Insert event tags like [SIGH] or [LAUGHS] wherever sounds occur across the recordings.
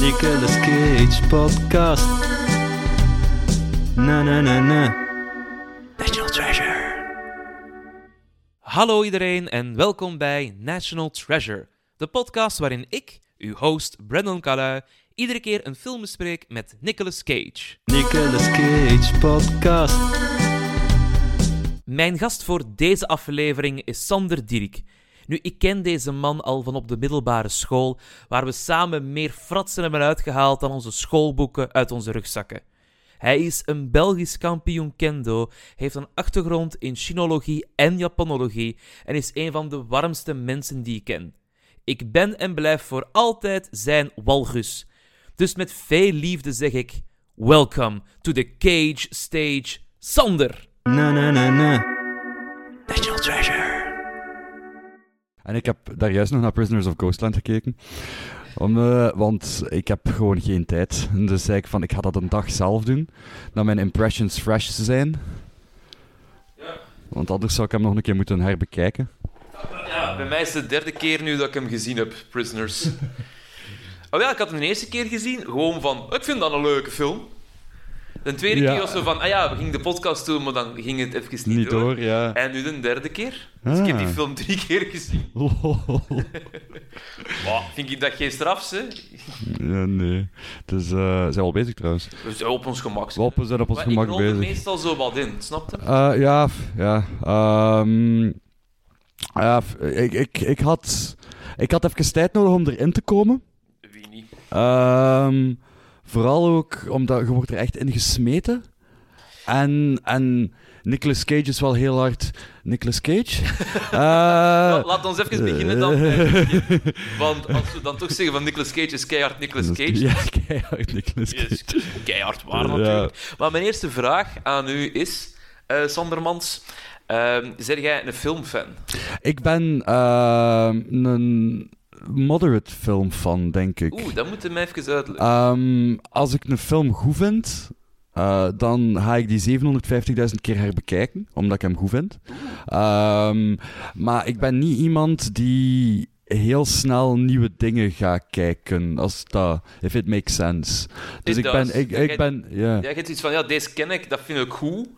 Nicolas Cage podcast. Na na na na. National Treasure. Hallo iedereen en welkom bij National Treasure, de podcast waarin ik, uw host Brandon Calui, iedere keer een film bespreek met Nicolas Cage. Nicolas Cage podcast. Mijn gast voor deze aflevering is Sander Dierik. Nu, ik ken deze man al van op de middelbare school, waar we samen meer fratsen hebben uitgehaald dan onze schoolboeken uit onze rugzakken. Hij is een Belgisch kampioen kendo, heeft een achtergrond in chinologie en japanologie en is een van de warmste mensen die ik ken. Ik ben en blijf voor altijd zijn walgus. Dus met veel liefde zeg ik: Welcome to the cage stage, Sander. Na na na na. National Treasure. En ik heb daar juist nog naar Prisoners of Ghostland gekeken. Eh, want ik heb gewoon geen tijd. Dus zei ik van, ik ga dat een dag zelf doen. Dat mijn impressions fresh zijn. Want anders zou ik hem nog een keer moeten herbekijken. Ja, bij mij is het de derde keer nu dat ik hem gezien heb, Prisoners. [LAUGHS] oh ja, ik had hem de eerste keer gezien, gewoon van, ik vind dat een leuke film. De tweede Ja. keer was zo van, ah ja, we gingen de podcast doen, maar dan ging het even niet, Niet door, ja. En nu de derde keer. Dus ik heb die Ah. film drie keer gezien. [LAUGHS] Wow, vind ik dat geen straf, hè? ja, nee. Dus, eh zijn we al bezig trouwens. We zijn op ons gemak. Wel, we zijn op ons Maar gemak ik bezig. meestal zo wat in, snap je? Eh, ja, ja. ehm, ja ik, ik, ik, had, ik had even tijd nodig om erin te komen. Wie niet? Ehm, vooral ook omdat je wordt er echt in gesmeten. En, en Nicolas Cage is wel heel hard Nicolas Cage. [LAUGHS] Eh, Nou, laat ons even beginnen dan. [LAUGHS] Want als we dan toch zeggen van Nicolas Cage is keihard Nicolas Cage. [LAUGHS] Ja, keihard Nicolas Cage. Keihard waar Ja. natuurlijk. Maar mijn eerste vraag aan u is, eh Sander Mans, ehm zeg jij een filmfan? Ik ben ehm, een moderate filmfan, denk ik. Oeh, dat moet je mij even uitleggen. Ehm, als ik een film goed vind, eh, dan ga ik die 750.000 keer herbekijken, omdat ik hem goed vind. Ehm, maar ik ben niet iemand die heel snel nieuwe dingen gaat kijken, als dat, if it makes sense. Dus It ik does. ben, ik, jij- ben, ja. Ja, je hebt iets van, ja, deze ken ik, dat vind ik goed.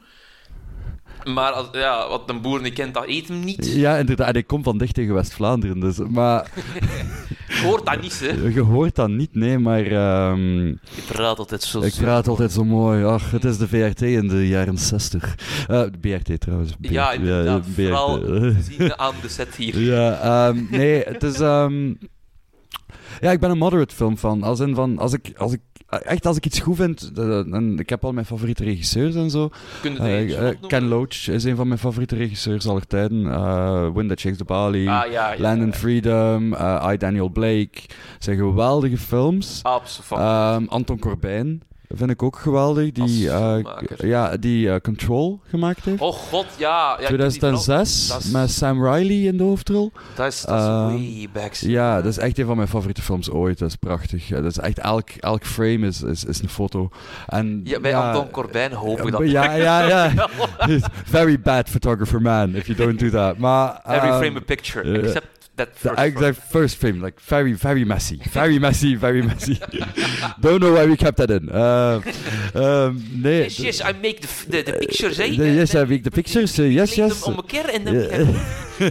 Maar als, ja, wat een boer niet kent, dat eet hem niet. Ja, inderdaad. En ik kom van dicht tegen West-Vlaanderen, dus, maar [LAUGHS] Je hoort dat niet, hè. [LAUGHS] je hoort dat niet, nee, maar ehm, Je praat altijd zo... ik praat altijd zo mooi. Ach, het is de VRT in de jaren 60. Eh, de BRT trouwens. BRT, Ja, inderdaad. BRT. Vooral [LAUGHS] te zien aan de set hier. Ja, ehm, nee, het is... ehm, ja, ik ben een moderate film van. Als in van, als ik, als ik, echt als ik iets goed vind, en ik heb al mijn favoriete regisseurs en zo. Eh, eh? Ken Loach is een van mijn favoriete regisseurs aller tijden. Eh Wind That Shakes the Bali, Ah, ja, ja. Land and Freedom, I, Daniel Blake. zijn geweldige films. Absoluut. Ehm, Anton Corbijn vind ik ook geweldig. Die, eh, ja, die eh, Control gemaakt heeft. Oh god, ja. ja ik heb die 2006, vooral- dat is- met Sam Riley in de hoofdrol. Dat is, dat is Ehm, way back. Ja, dat is echt een van mijn favoriete films ooit. Dat is prachtig. Dat is echt elk, elk frame is, is, is een foto. En, Ja, bij Anton Corbijn hoop ik dat. Ja, ja, ja. [LAUGHS] Very bad photographer man, if you don't do that. Maar, Every ehm, frame a picture, eh, except that The first exact first frame, like very, very messy. [LAUGHS] Very messy, very messy. [LAUGHS] Don't know why we kept that in. Uh, um, nee. Yes, yes, I make the, f- the, the pictures, hè. The- yes, I make the pictures. uh, yes, yes. hem om een keer en dan... [LAUGHS] [LAUGHS]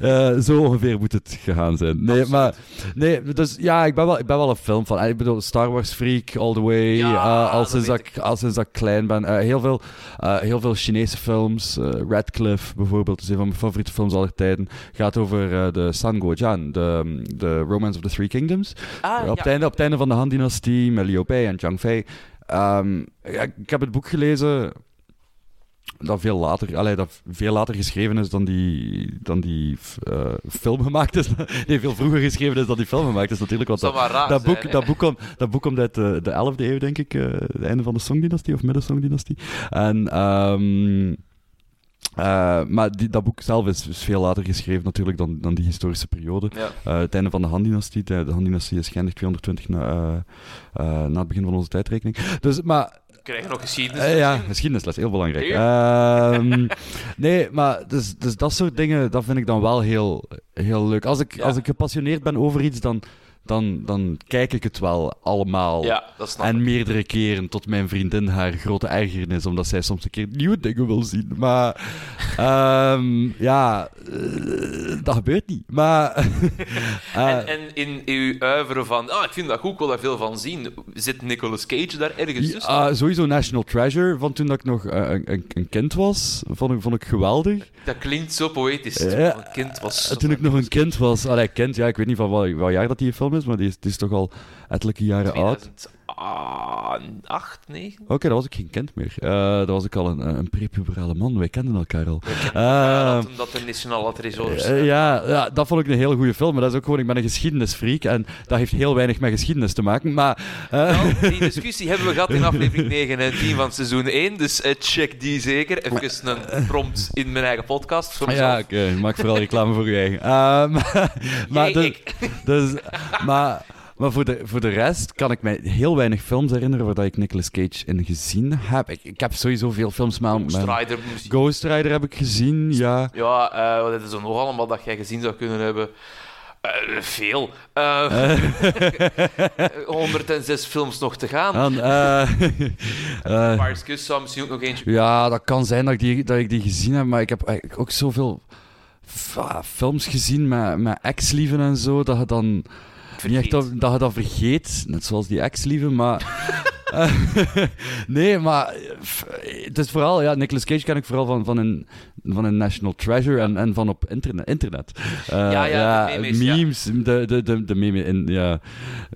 Eh, zo ongeveer moet het gegaan zijn. Nee, maar nee, dus ja, ik ben wel, ik ben wel een film van. Ik bedoel, Star Wars freak all the way. Ja, eh, al, sinds dat ik, al sinds dat ik klein ben. Eh, heel, veel, eh, heel veel Chinese films. eh, Radcliffe bijvoorbeeld is een van mijn favoriete films aller tijden. Gaat over eh, de San Guojian, de, de Romance of the Three Kingdoms. Ah, op, ja. het einde, op het einde van de Han-dynastie met Liu Bei en Zhang Fei. Ehm, ja, ik heb het boek gelezen dat veel later, allee, dat veel later geschreven is dan die, dan die eh, film gemaakt is. [LAUGHS] nee, veel vroeger geschreven is dan die film gemaakt is natuurlijk. Want Dat dat, boek, dat, boek komt, dat boek komt uit de, de 11e eeuw, denk ik. eh, het einde van de Songdynastie of midden-Songdynastie. En... ehm eh, maar die, dat boek zelf is, is veel later geschreven natuurlijk dan, dan die historische periode. Ja. Eh, het einde van de Han-dynastie. De, de Han-dynastie is geëindigd 220 na, eh, eh, na het begin van onze tijdrekening. Dus, maar krijgen nog geschiedenis. eh, ja, misschien. geschiedenis, heel belangrijk. Ehm, [LAUGHS] nee, maar dus, dus dat soort dingen, dat vind ik dan wel heel, heel leuk. Als ik, als ik gepassioneerd ben over iets, dan, dan, dan kijk ik het wel allemaal. Ja, dat snap En ik. meerdere keren tot mijn vriendin haar grote ergernis, omdat zij soms een keer nieuwe dingen wil zien. Maar [LAUGHS] ehm, ja, eh, dat gebeurt niet. Maar [LAUGHS] eh, En, en in uw uiveren van, ah, ik vind dat goed, ik wil daar veel van zien. Zit Nicolas Cage daar ergens tussen? ja, sowieso National Treasure, van toen dat ik nog eh, een, een, kind was, vond ik, vond ik geweldig. Dat klinkt zo poëtisch. Toen ik een kind was. Toen ik nog een kind was, allee, kind, ja, ik weet niet van wat, wat jaar dat die film is, maar die is, toch al ettelijke jaren oud. 2008, 9? Oké, dat was ik geen kind meer. Eh dat was ik al een, een prepuberale man. Wij kenden elkaar al. Ja, Eh, dat, dat de National. Eh, ja, ja, dat vond ik een hele goede film. Maar dat is ook gewoon, ik ben een geschiedenisfreak en dat heeft heel weinig met geschiedenis te maken. Maar eh, Nou, [LAUGHS] die discussie hebben we gehad in aflevering 9 en 10 van seizoen 1, dus eh, check die zeker. Even een prompt in mijn eigen podcast. Voor ja, mezelf. oké, maak vooral reclame voor je eigen. Eh, [LAUGHS] maar maar, dus, maar, maar voor, de, voor de rest kan ik mij heel weinig films herinneren waar dat ik Nicolas Cage in gezien heb. Ik, ik heb sowieso veel films, maar... Ghost Rider moest Ghost Rider heb ik gezien, ja. Ja, eh, wat is er nog allemaal dat jij gezien zou kunnen hebben? Eh, veel. Eh, [LAUGHS] 106 films nog te gaan. Eh, [LAUGHS] eh, Paris zou misschien ook nog eentje... Ja, dat kan zijn dat ik die, dat ik die gezien heb, maar ik heb eigenlijk ook zoveel ah, films gezien met, met ex-lieven en zo, dat je dan niet echt dat, dat je dat vergeet, net zoals die ex-lieven, maar... [LAUGHS] Nee, maar het is vooral, ja, Nicolas Cage ken ik vooral van, van, een, van een National Treasure en, en van op internet. internet. Eh, Ja, ja, de memes, ja. de, de, de, de meme in, ja.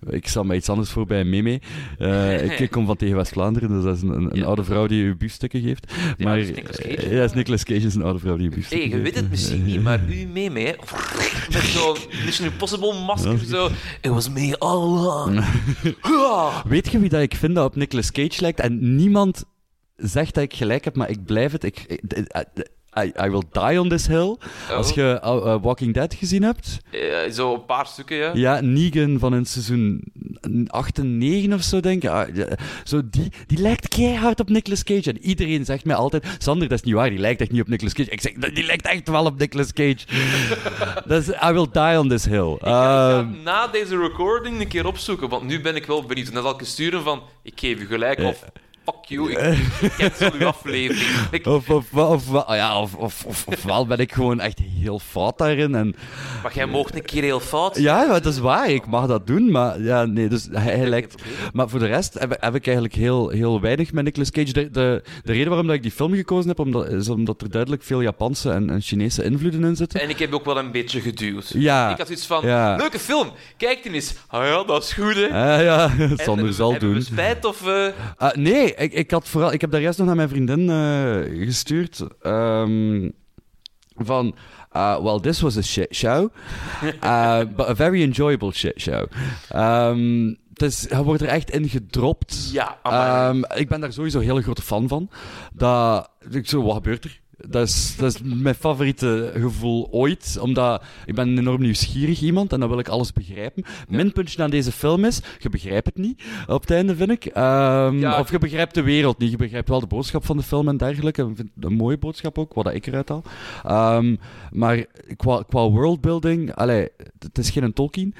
Ik zal mij iets anders voor bij een meme. Eh, ik, kom van tegen West-Vlaanderen, dus dat is een, een, oude vrouw die u biefstukken geeft. Ja, maar, Nicolas Cage. eh, ja, is Nicolas Cage, is een oude vrouw die u Hey, biefstukken je geeft. weet het misschien niet, maar u mee. Met zo'n [LAUGHS] Mission Impossible masker zo. It was me all along. [LAUGHS] Weet je wie dat ik vind dat op Nicolas Cage lijkt? En niemand zegt dat ik gelijk heb, maar ik blijf het. Ik, I, I will die on this hill. Als je uh, uh, Walking Dead gezien hebt. Eh, zo een paar stukken, ja. Ja, Negan van in seizoen 8 en 9 of zo, denk ik. Ah, zo die, die lijkt keihard op Nicolas Cage. En iedereen zegt mij altijd... Sander, dat is niet waar, die lijkt echt niet op Nicolas Cage. Ik zeg, die lijkt echt wel op Nicolas Cage. [LAUGHS] dat is, I will die on this hill. Ik ga, Ehm, na deze recording een keer opzoeken, want nu ben ik wel benieuwd. En dan zal ik sturen van, ik geef je gelijk, of fuck you, ik, ik cancel uw aflevering. Ik, Of, of, of, ja, of, of, of, ofwel ben ik gewoon echt heel fout daarin. En, maar jij mocht een keer heel fout zijn. ja, dat is waar. Ik mag dat doen. Maar ja, nee, dus hij, lijkt... Maar voor de rest heb, heb ik eigenlijk heel, heel weinig met Nicolas Cage. De, de, de reden waarom dat ik die film gekozen heb, omdat, is omdat er duidelijk veel Japanse en, en Chinese invloeden in zitten. En ik heb ook wel een beetje geduwd. Ja. Ik had zoiets van, Ja. leuke film, kijk die eens. Ah ja, dat is goed, hè. Ah, ja, [LAUGHS] Sander hebben- zal hebben we doen. spijt of... eh, Ah, nee, ik, ik, had vooral, ik heb daar juist nog naar mijn vriendin eh, gestuurd. ehm, van, uh, well, this was a shit show. uh, [LAUGHS] but a very enjoyable shit show. Ehm, dus hij wordt er echt in gedropt. Ja. Ehm, ik ben daar sowieso een hele grote fan van. Dat, ik zo, wat gebeurt er? Dat is, dat is mijn favoriete gevoel ooit. Omdat ik ben een enorm nieuwsgierig iemand en dan wil ik alles begrijpen. Minpuntje aan deze film is, je begrijpt het niet op het einde, vind ik. Ehm, Ja. Of je begrijpt de wereld niet. Je begrijpt wel de boodschap van de film en dergelijke. Ik vind het een mooie boodschap ook, wat ik eruit haal. Ehm, maar qua, qua worldbuilding, allee, het is geen Tolkien.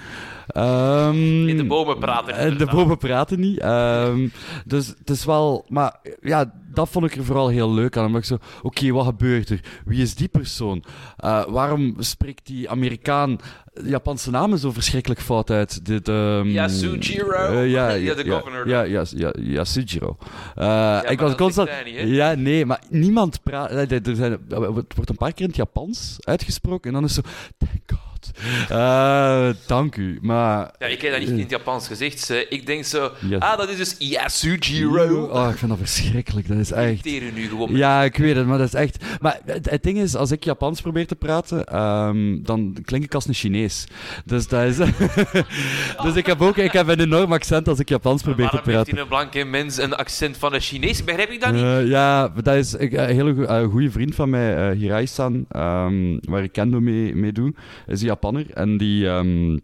Ehm, In de bomen praten niet, En de inderdaad. bomen praten niet. Ehm, dus het is wel... Maar ja, dat vond ik er vooral heel leuk aan. Omdat ik zo... Oké, wat gebeurt er? Wie is die persoon? Eh, waarom spreekt die Amerikaan Japanse namen zo verschrikkelijk fout uit? De, ehm, Yasujiro? eh, ja, [LAUGHS] Ja, de governor. Ja, ja, ja, Yasujiro. Eh, ik was constant... niet, ja, nee, maar niemand praat... Er zijn, het wordt een paar keer in het Japans uitgesproken. En dan is zo... Thank God. Goed. Eh, dank u. Maar... Ja, ik heb dat niet in het Japans gezegd. Ik denk zo... Ah, dat is dus Yasujiro. Oh, ik vind dat verschrikkelijk. Dat is echt... Nu gewoon. Ja, ik weet het, maar dat is echt... Maar het, het ding is, als ik Japans probeer te praten, ehm, dan klink ik als een Chinees. Dus dat is... [LAUGHS] dus ik heb ook ik heb een enorm accent als ik Japans probeer te Waarom heeft praten. een blanke mens een accent van een Chinees? Begrijp ik dat niet? Eh, ja, dat is ik, een hele go- goede vriend van mij, eh Hirai-san, ehm, waar ik kendo mee, mee doe, is een Japanner. En die ehm,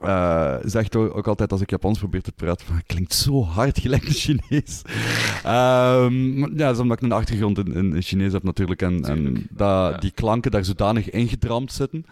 eh, zegt ook, altijd als ik Japans probeer te praten, van, het klinkt zo hard gelijk een Chinees. Ehm, ja, dat is omdat ik een achtergrond in, in, in Chinees heb natuurlijk. En, en Ja. die klanken daar zodanig ingedramd zitten.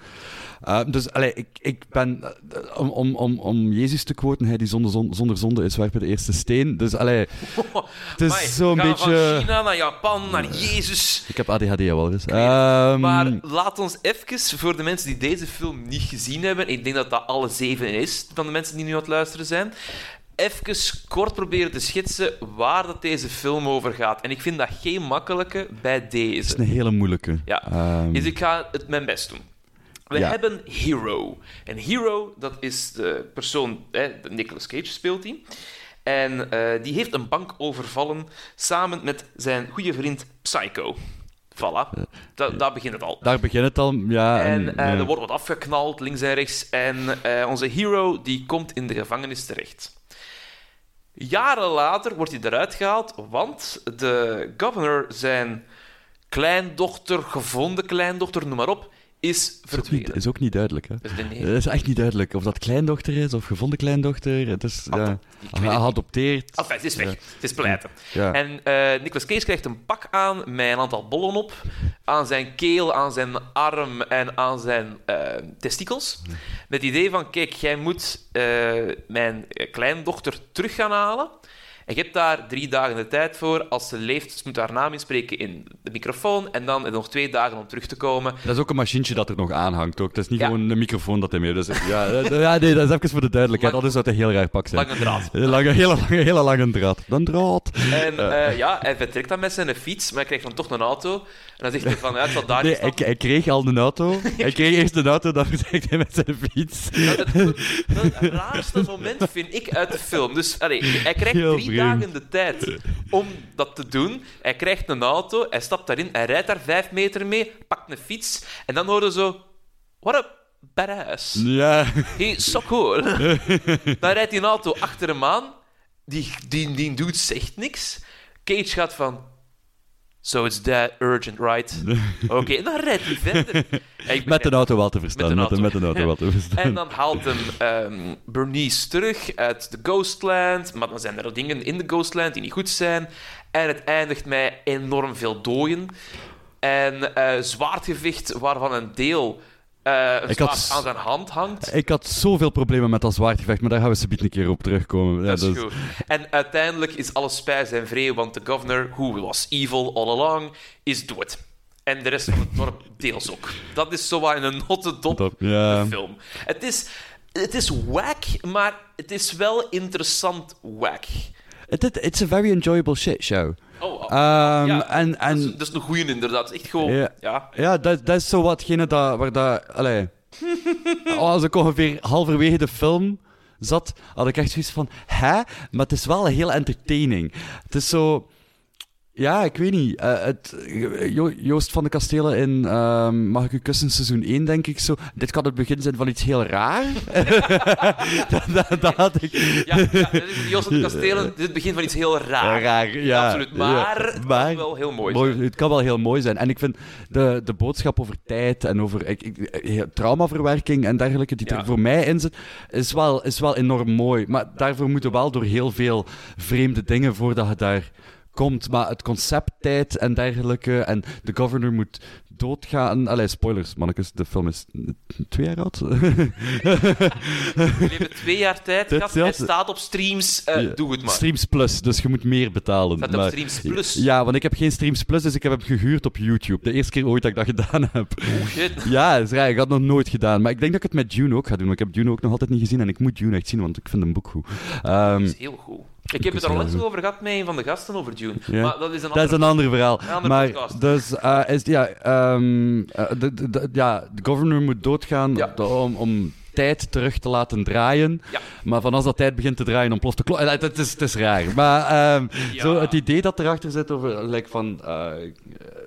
Eh, dus allee, ik, ik ben, eh, om, om, om, om Jezus te quoten, hij die zonder, zon- zonder zonde is, werpen de eerste steen. Dus allee, [LAUGHS] het is zo'n beetje... Van China naar Japan, naar Jezus. Ik heb ADHD al wel eens. Ehm, Maar laat ons even, voor de mensen die deze film niet gezien hebben, ik denk dat dat alle zeven is van de mensen die nu aan het luisteren zijn, even kort proberen te schetsen waar dat deze film over gaat. En ik vind dat geen makkelijke bij het is deze. een hele moeilijke. Ja. Ehm, Dus ik ga het mijn best doen. We Ja. hebben Hero. En Hero, dat is de persoon, hè, de Nicolas Cage speelt die. En eh, die heeft een bank overvallen samen met zijn goede vriend Psycho. Voilà, Da- daar begint het al. Daar begint het al, ja. En En, eh, ja. er wordt wat afgeknald, links en rechts. En eh, onze hero die komt in de gevangenis terecht. Jaren later wordt hij eruit gehaald, want de governor, zijn kleindochter, gevonden kleindochter, noem maar op, is is, ook niet, verdwenen. is ook niet duidelijk, hè. De Het is echt niet duidelijk of dat kleindochter is of gevonden kleindochter. Het is ja, geadopteerd. Enfin, het is weg. Ja. Het is pleiten. Ja. En eh Nicolas Cage krijgt een pak aan met een aantal bollen op. Aan zijn keel, aan zijn arm en aan zijn eh, testikels. Met het idee van, kijk, jij moet eh, mijn kleindochter terug gaan halen. En je hebt daar drie dagen de tijd voor. Als ze leeft, ze moet haar naam inspreken in de microfoon. En dan nog twee dagen om terug te komen. Dat is ook een machientje dat er nog aanhangt. Ook. Het is niet Ja. gewoon een microfoon dat hij mee... Dus, ja, eh, ja, nee, dat is even voor de duidelijkheid. Lang- Anders zou het een heel raar pak zijn. Lange draad. Een Lange, hele, lange, hele lange draad. Dan draad. En eh, ja, hij vertrekt dan met zijn fiets, maar hij krijgt dan toch een auto. En dan zegt hij van, ja, het daar Nee, niet hij, hij kreeg al een auto. [LAUGHS] Hij kreeg eerst een auto, dan vertrekt hij met zijn fiets. Dat het, dat het raarste moment vind ik uit de film. Dus allee, hij krijgt drie vreemd. dagen de tijd om dat te doen. Hij krijgt een auto, hij stapt daarin, hij rijdt daar vijf meter mee, pakt een fiets en dan horen zo... What a badass. Ja. Hey, so cool. [LAUGHS] dan rijdt die auto achter hem aan. Die, die, die doet zegt niks. Cage gaat van... So it's that urgent, right? [LAUGHS] Oké, en dan rijdt hij verder. [LAUGHS] Met een auto wel te verstaan. Met een met een auto wel te verstaan. en dan haalt hem ehm, Bernice terug uit de Ghostland. Maar dan zijn er dingen in de Ghostland die niet goed zijn. En het eindigt met enorm veel dooien. En zwaardgevecht waarvan een deel een Ik had- aan zijn hand hangt. Ik had zoveel problemen met dat zwaardgevecht, maar daar gaan we subiet een keer op terugkomen. Ja, Dat is dus- goed. En uiteindelijk is alles spijs en vrede, want de governor, who was evil all along, is dood. En de rest van het dorp deels ook. Dat is zo wat in een notendop de film. Het is, het is wack, maar het is wel interessant wack. It- it's a very enjoyable shit show. Oh, oh. Ehm, ja, en, dat, is, en dat is een goeie inderdaad. Echt gewoon, Ja. ja. ja, dat, dat is zo watgene dat, waar dat... Allee, [LAUGHS] als ik ongeveer halverwege de film zat, had ik echt zoiets van... Hè? Maar het is wel heel entertaining. Het is zo... Ja, ik weet niet. Eh, het, Jo- Joost van de Kastelen in ehm, Mag ik u kussen seizoen 1, denk ik zo. Dit kan het begin zijn van iets heel raar. [LAUGHS] dat, dat, dat had ik... Ja, Jos van de Kastelen. Dit is het begin van iets heel raar. raar, ja. Absoluut. Maar, Ja, het kan wel heel mooi, Mooi, zijn. het kan wel heel mooi zijn. En ik vind de, de boodschap over tijd en over ik, ik, eh, traumaverwerking en dergelijke, die er voor mij in zit, is wel, is wel enorm mooi. Maar daarvoor moeten we wel door heel veel vreemde dingen voordat je daar komt. Maar het concept tijd en dergelijke, en de governor moet doodgaan. Allee, spoilers, mannetjes, de film is twee jaar oud. We hebben twee jaar tijd gehad. Was- staat op streams. eh, Ja. Doe het maar. Streams Plus, dus je moet meer betalen. Staat op Streams Plus. Ja, want ik heb geen Streams Plus, dus ik heb hem gehuurd op YouTube. De eerste keer ooit dat ik dat gedaan heb. Oh shit. Ja, is raar. Ik had het nog nooit gedaan. Maar ik denk dat ik het met Dune ook ga doen. Want ik heb Dune ook nog altijd niet gezien. En ik moet Dune echt zien, want ik vind een boek goed. Ehm, Dat is heel goed. Ik heb het er onlangs goed. over gehad met een van de gasten over Dune. Ja. Maar dat is een Dat is ander... een ander verhaal. Een andere maar podcast. dus, eh, is, ja, ehm, eh, de, ja, de governor moet doodgaan Ja. om, om tijd terug te laten draaien. Ja. Maar van als dat tijd begint te draaien, ontploft de klok. Eh, Het, is, het is raar. Maar ehm, Ja. zo, het idee dat erachter zit over, like van,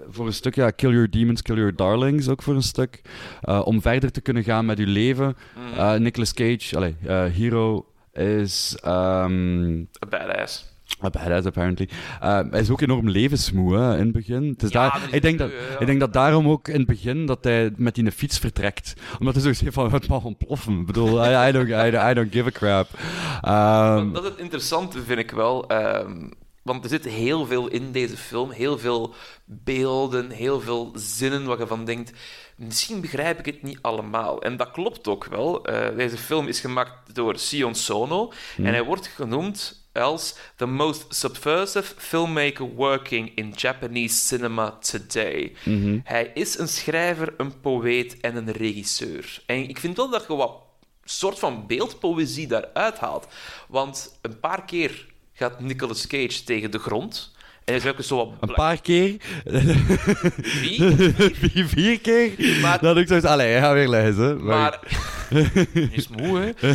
voor een stuk, ja, kill your demons, kill your darlings, ook voor een stuk. Om verder te kunnen gaan met je leven. Eh, Nicolas Cage, allee, eh, Hero, is... ehm, een badass. a badass, apparently. Eh, hij is ook enorm levensmoe hè, in het begin. Het is Ja, daar, ik, denk dat, ja. ik denk dat daarom ook in het begin dat hij met die fiets vertrekt. Omdat hij zo zegt van, het mag ontploffen. Ik bedoel, I, I, don't, I, I don't give a crap. Ehm, Dat is het interessante, vind ik wel. ehm, want er zit heel veel in deze film. Heel veel beelden, heel veel zinnen waar je van denkt... Misschien begrijp ik het niet allemaal. En dat klopt ook wel. Eh, deze film is gemaakt door Sion Sono. En hij wordt genoemd als the most subversive filmmaker working in Japanese cinema today. mhm. Hij is een schrijver, een poëet en een regisseur. En ik vind wel dat je wat soort van beeldpoëzie daaruit haalt. Want een paar keer gaat Nicolas Cage tegen de grond. En is ook zo wat... Een paar keer. Wie? [LAUGHS] vier, vier keer. Maar- Dat ik zoiets... Allee, ga weer lezen. Maar... Maar... [LAUGHS] Is moe, hè? [LAUGHS]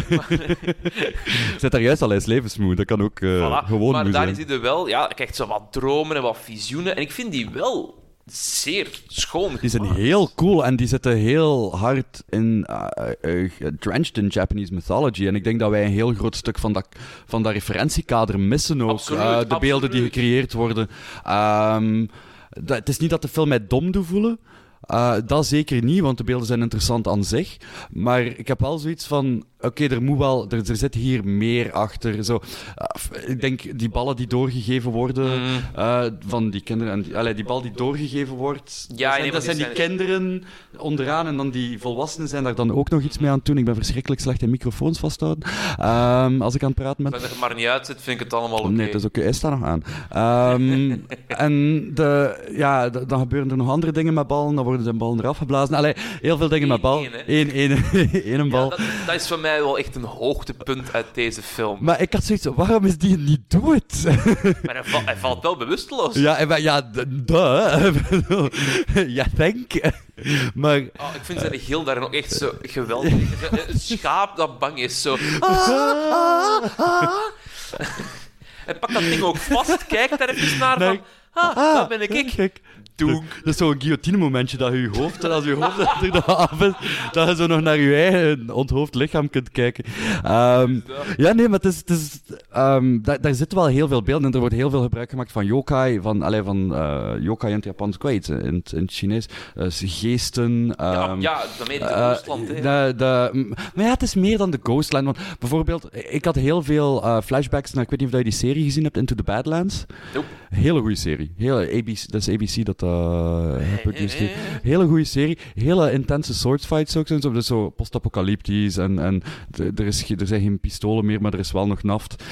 Ik zit daar juist al eens levensmoe. Dat kan ook eh, Voilà. gewoon maar moe daar zijn. is hij er wel... Ja, hij krijgt zo wat dromen en wat visioenen. En ik vind die wel zeer schoon Die zijn heel cool en die zitten heel hard in, eh, drenched in Japanese mythology. En ik denk dat wij een heel groot stuk van dat, van dat referentiekader missen ook. Absoluut, de beelden die gecreëerd worden. Ehm, dat, het is niet dat de film mij dom doet voelen. Dat zeker niet, want de beelden zijn interessant aan zich. Maar ik heb wel zoiets van... Oké, er moet wel... Er, er zit hier meer achter. Zo, eh, ik denk, die ballen die doorgegeven worden... Mm. eh, van die kinderen... En die, allee, die bal die doorgegeven wordt... Ja, dat zijn, dat zijn die die kinderen onderaan en dan die volwassenen zijn daar dan ook nog iets mee aan het doen. Ik ben verschrikkelijk slecht in microfoons vasthouden ehm, als ik aan het praten ben. Als het er maar niet uitzit, vind ik het allemaal oké. Nee, dat is oké. Hij staat nog aan. Ehm, [LAUGHS] en de, ja, dan gebeuren er nog andere dingen met ballen. Dan worden zijn ballen eraf geblazen. Allee, heel veel dingen met bal. Eén? Eén, één, [LAUGHS] één een Ja, bal. dat, dat is voor mij wel echt een hoogtepunt uit deze film. Maar ik had zoiets waarom is die niet dood? Maar hij, val- hij valt wel bewusteloos. ja, en wij- ja, duh. [LAUGHS] ja, denk. Maar Oh, ik vind zijn gil daar nog echt zo geweldig. Een schaap dat bang is, zo... Ah, ah, ah. Hij pakt dat ding ook vast, kijkt daar even naar Nee. van... Ah, dat ben ik. ik. Dat is zo'n guillotine-momentje dat je hoofd, en als je hoofd er af is, dat je zo nog naar je eigen onthoofd lichaam kunt kijken. Ehm, ja, nee, maar het is, het is, ehm, daar, daar zitten wel heel veel beelden in. Er wordt heel veel gebruik gemaakt van yokai, van, allee, van eh, yokai in het Japans, ik weet het, in, het- in het Chinees. Eh, geesten. Ja, ehm, ja, eh, in Rusland, hè. de, de, m- maar ja, het is meer dan de Ghostland. Want bijvoorbeeld, ik had heel veel eh, flashbacks naar, ik weet niet of je die serie gezien hebt, Into the Badlands. Nope. Hele goede serie. Hele ABC, dat is ABC dat uh, produceert. eh, eh. Hele goede serie. Hele intense swordsfights ook. Zo, dus zo post-apocalyptisch. En, en er, is, er zijn geen pistolen meer, maar er is wel nog naft.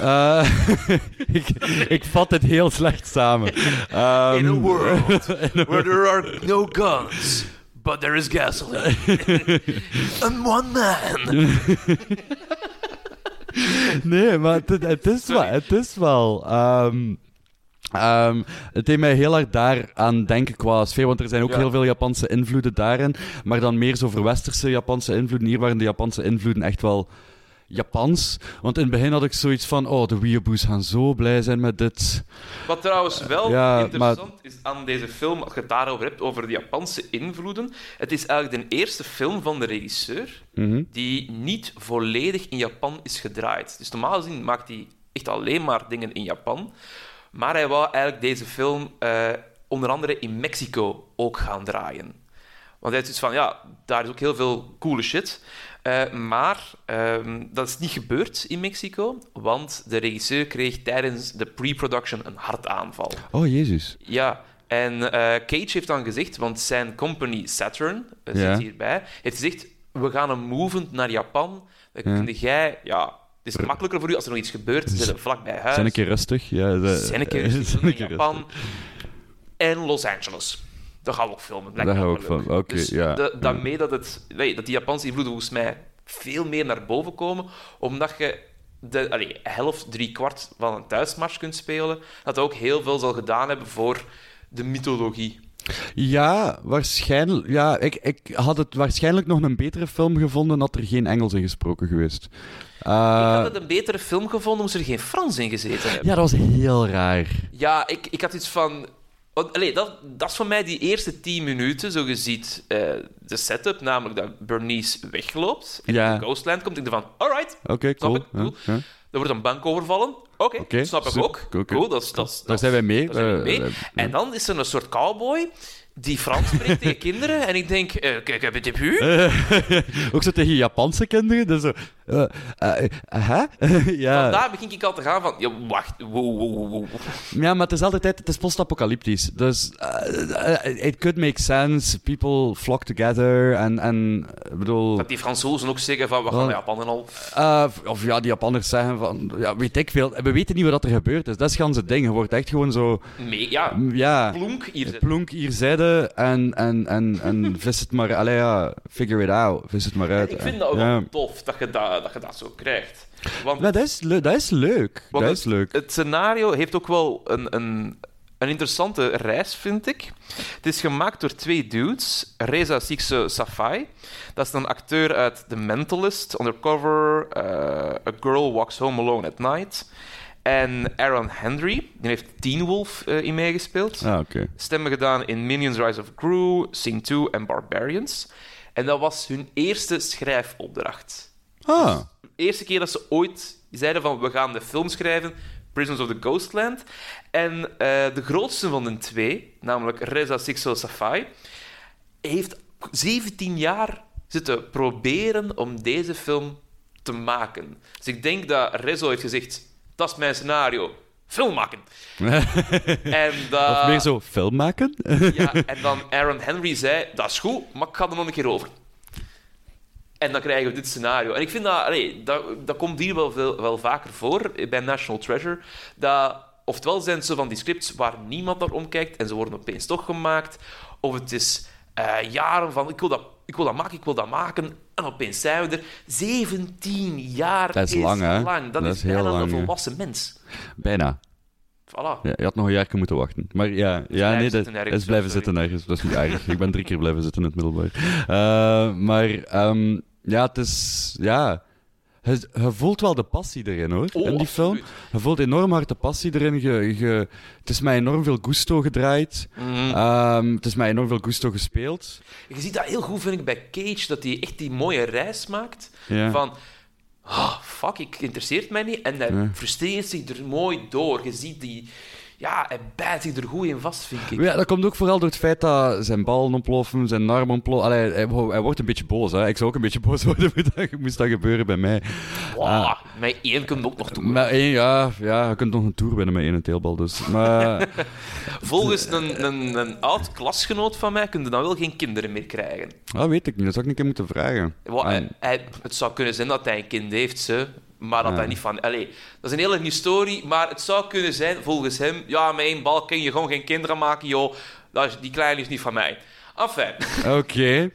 Eh, [LAUGHS] ik, ik vat het heel slecht samen. Ehm, [LAUGHS] In a world where there are no guns, but there is gasoline. [LAUGHS] And one man. Nee, maar het, het is wel. Het is wel ehm, ehm, het deed mij heel hard daar aan denken qua sfeer, want er zijn ook Ja. heel veel Japanse invloeden daarin, maar dan meer zo verwesterse Japanse invloeden. Hier waren de Japanse invloeden echt wel Japans. Want in het begin had ik zoiets van, oh, de weeaboes gaan zo blij zijn met dit. Wat trouwens wel Ja, interessant is aan deze film, als je het daarover hebt, over de Japanse invloeden. Het is eigenlijk de eerste film van de regisseur Mhm. die niet volledig in Japan is gedraaid. Dus normaal gezien maakt hij echt alleen maar dingen in Japan. Maar hij wou eigenlijk deze film eh, onder andere in Mexico ook gaan draaien. Want hij is dus van, ja, daar is ook heel veel coole shit. Eh, maar ehm, dat is niet gebeurd in Mexico, want de regisseur kreeg tijdens de pre-production een hartaanval. Oh, jezus. Ja, en eh, Cage heeft dan gezegd, want zijn company Saturn, uh, Ja. zit hierbij, heeft gezegd, we gaan hem movend naar Japan. Dan Ja. kun jij, ja, het is makkelijker voor u als er nog iets gebeurt, ze zitten vlak bij huis. Zijn een keer rustig. Ja, Zijn een keer [LAUGHS] rustig, zijn een keer Japan. En Los Angeles. Dat gaan we ook filmen. Daar gaan we ook filmen, oké, dus ja, de- daarmee dat, het, nee, dat die Japanse invloeden volgens mij veel meer naar boven komen, omdat je de allee, helft, drie kwart van een thuismars kunt spelen, dat ook heel veel zal gedaan hebben voor de mythologie. Ja, waarschijnlijk. Ja, ik, ik had het waarschijnlijk nog een betere film gevonden had er geen Engels in gesproken geweest. ik had het een betere film gevonden moest er geen Frans in gezeten hebben. ja, dat was heel raar. Ja, ik, ik had iets van. Allee, dat, dat is voor mij die eerste tien minuten, zo je ziet eh, de setup, namelijk dat Bernice wegloopt en Ja. in Ghostland komt. Ik denk van, alright, Oké, cool. ik, cool. Ja, ja. er wordt een bank overvallen. Oké, snap ik ook. Cool, dat dat Daar zijn wij mee. zijn Eh, mee. eh, En dan is er een soort cowboy die Frans spreekt tegen kinderen. En ik denk, eh, kijk, heb je het u? [LAUGHS] ook zo tegen Japanse kinderen. Dus zo, eh, eh, eh, hè? [LAUGHS] ja. Vandaar begin ik al te gaan van, ja, wacht, wow, wow, wow. ja, maar het is altijd het is post-apocalyptisch. Dus eh, eh, it could make sense. People flock together. En, en ik bedoel... Dat die Fransozen ook zeggen van, we gaan naar Japan en al. Uh, of ja, die Japanners zeggen van, ja, weet ik veel. We weten niet wat er gebeurd is. Dat is gans het ding. Je wordt echt gewoon zo, ja, ja, plonk hier plonk hier zijde en, en, en, en [LAUGHS] vis het maar, allee ja, figure it out. Vis het maar uit. Ik vind dat ook wel tof dat je dat, dat je dat zo krijgt. Want dat is, dat is leuk. Dat is leuk. het scenario heeft ook wel een, een, een interessante reis, vind ik. Het is gemaakt door twee dudes. Reza Sikse Safai. Dat is een acteur uit The Mentalist, Undercover, eh, A Girl Walks Home Alone at Night. En Aaron Henry, die heeft Teen Wolf eh, in meegespeeld. Ah. Stemmen gedaan in Minions Rise of Gru, Sing 2 en Barbarians. En dat was hun eerste schrijfopdracht Ah, eerste keer dat ze ooit zeiden van we gaan de film schrijven, Prisons of the Ghostland. En eh, de grootste van de twee, namelijk Reza Sixo Safai, heeft 17 jaar zitten proberen om deze film te maken. Dus ik denk dat Rezo heeft gezegd, dat is mijn scenario, film maken. [LAUGHS] en dat... of meer zo film maken? [LAUGHS] Ja, en dan Aaron Henry zei, dat is goed, maar ik ga er nog een keer over. En dan krijgen we dit scenario. En ik vind dat, allee, dat, dat komt hier wel, veel, wel vaker voor bij National Treasure. Dat, oftewel zijn zo van die scripts waar niemand naar omkijkt en ze worden opeens toch gemaakt. Of het is eh, jaren van, ik wil, dat, ik wil dat maken, ik wil dat maken. En opeens zijn we er. 17 jaar Dat is lang, hè? lang. Dat, Dat is, is heel bijna lang, een hè? volwassen mens. Bijna. Voilà. Ja, je had nog een jaar moeten wachten. Maar ja, ja nee, dat is blijven zitten ergens. Dat is niet erg. Ik ben drie keer blijven zitten in het middelbaar. Eh, maar ehm, ja, het is... Ja... Je, je voelt wel de passie erin, hoor, Oh, in die film. Je voelt enorm hard de passie erin. Je, je, het is mij enorm veel gusto gedraaid. Mhm. Ehm, het is mij enorm veel gusto gespeeld. Je ziet dat heel goed, vind ik, bij Cage, dat hij echt die mooie reis maakt. Van, ah, fuck, ik interesseert mij niet. En hij frustreert zich er mooi door. Je ziet die... Ja, hij bijt zich er goed in vast, vind ik. Ja, dat komt ook vooral door het feit dat zijn ballen ontploffen, zijn arm ontploffen. Allee, hij, hij wordt een beetje boos. Hè. Ik zou ook een beetje [LAUGHS] boos worden moest dat, moest dat gebeuren bij mij. Wow, Ah. Met één komt ook nog toe. Maar één, ja, ja, je kunt nog een tour winnen met één teelbal. Dus. Maar [LAUGHS] Volgens een, een, een oud klasgenoot van mij kun je dan wel geen kinderen meer krijgen. dat weet ik niet. Dat zou ik een keer moeten vragen. Ah, hij- hij- het zou kunnen zijn dat hij een kind heeft, ze, maar dat Ja. hij niet van... Allee, dat is een hele historie, maar het zou kunnen zijn, volgens hem... Ja, met één bal kun je gewoon geen kinderen maken, joh. Dat is, die kleine is niet van mij. Enfin. [LAUGHS] Oké,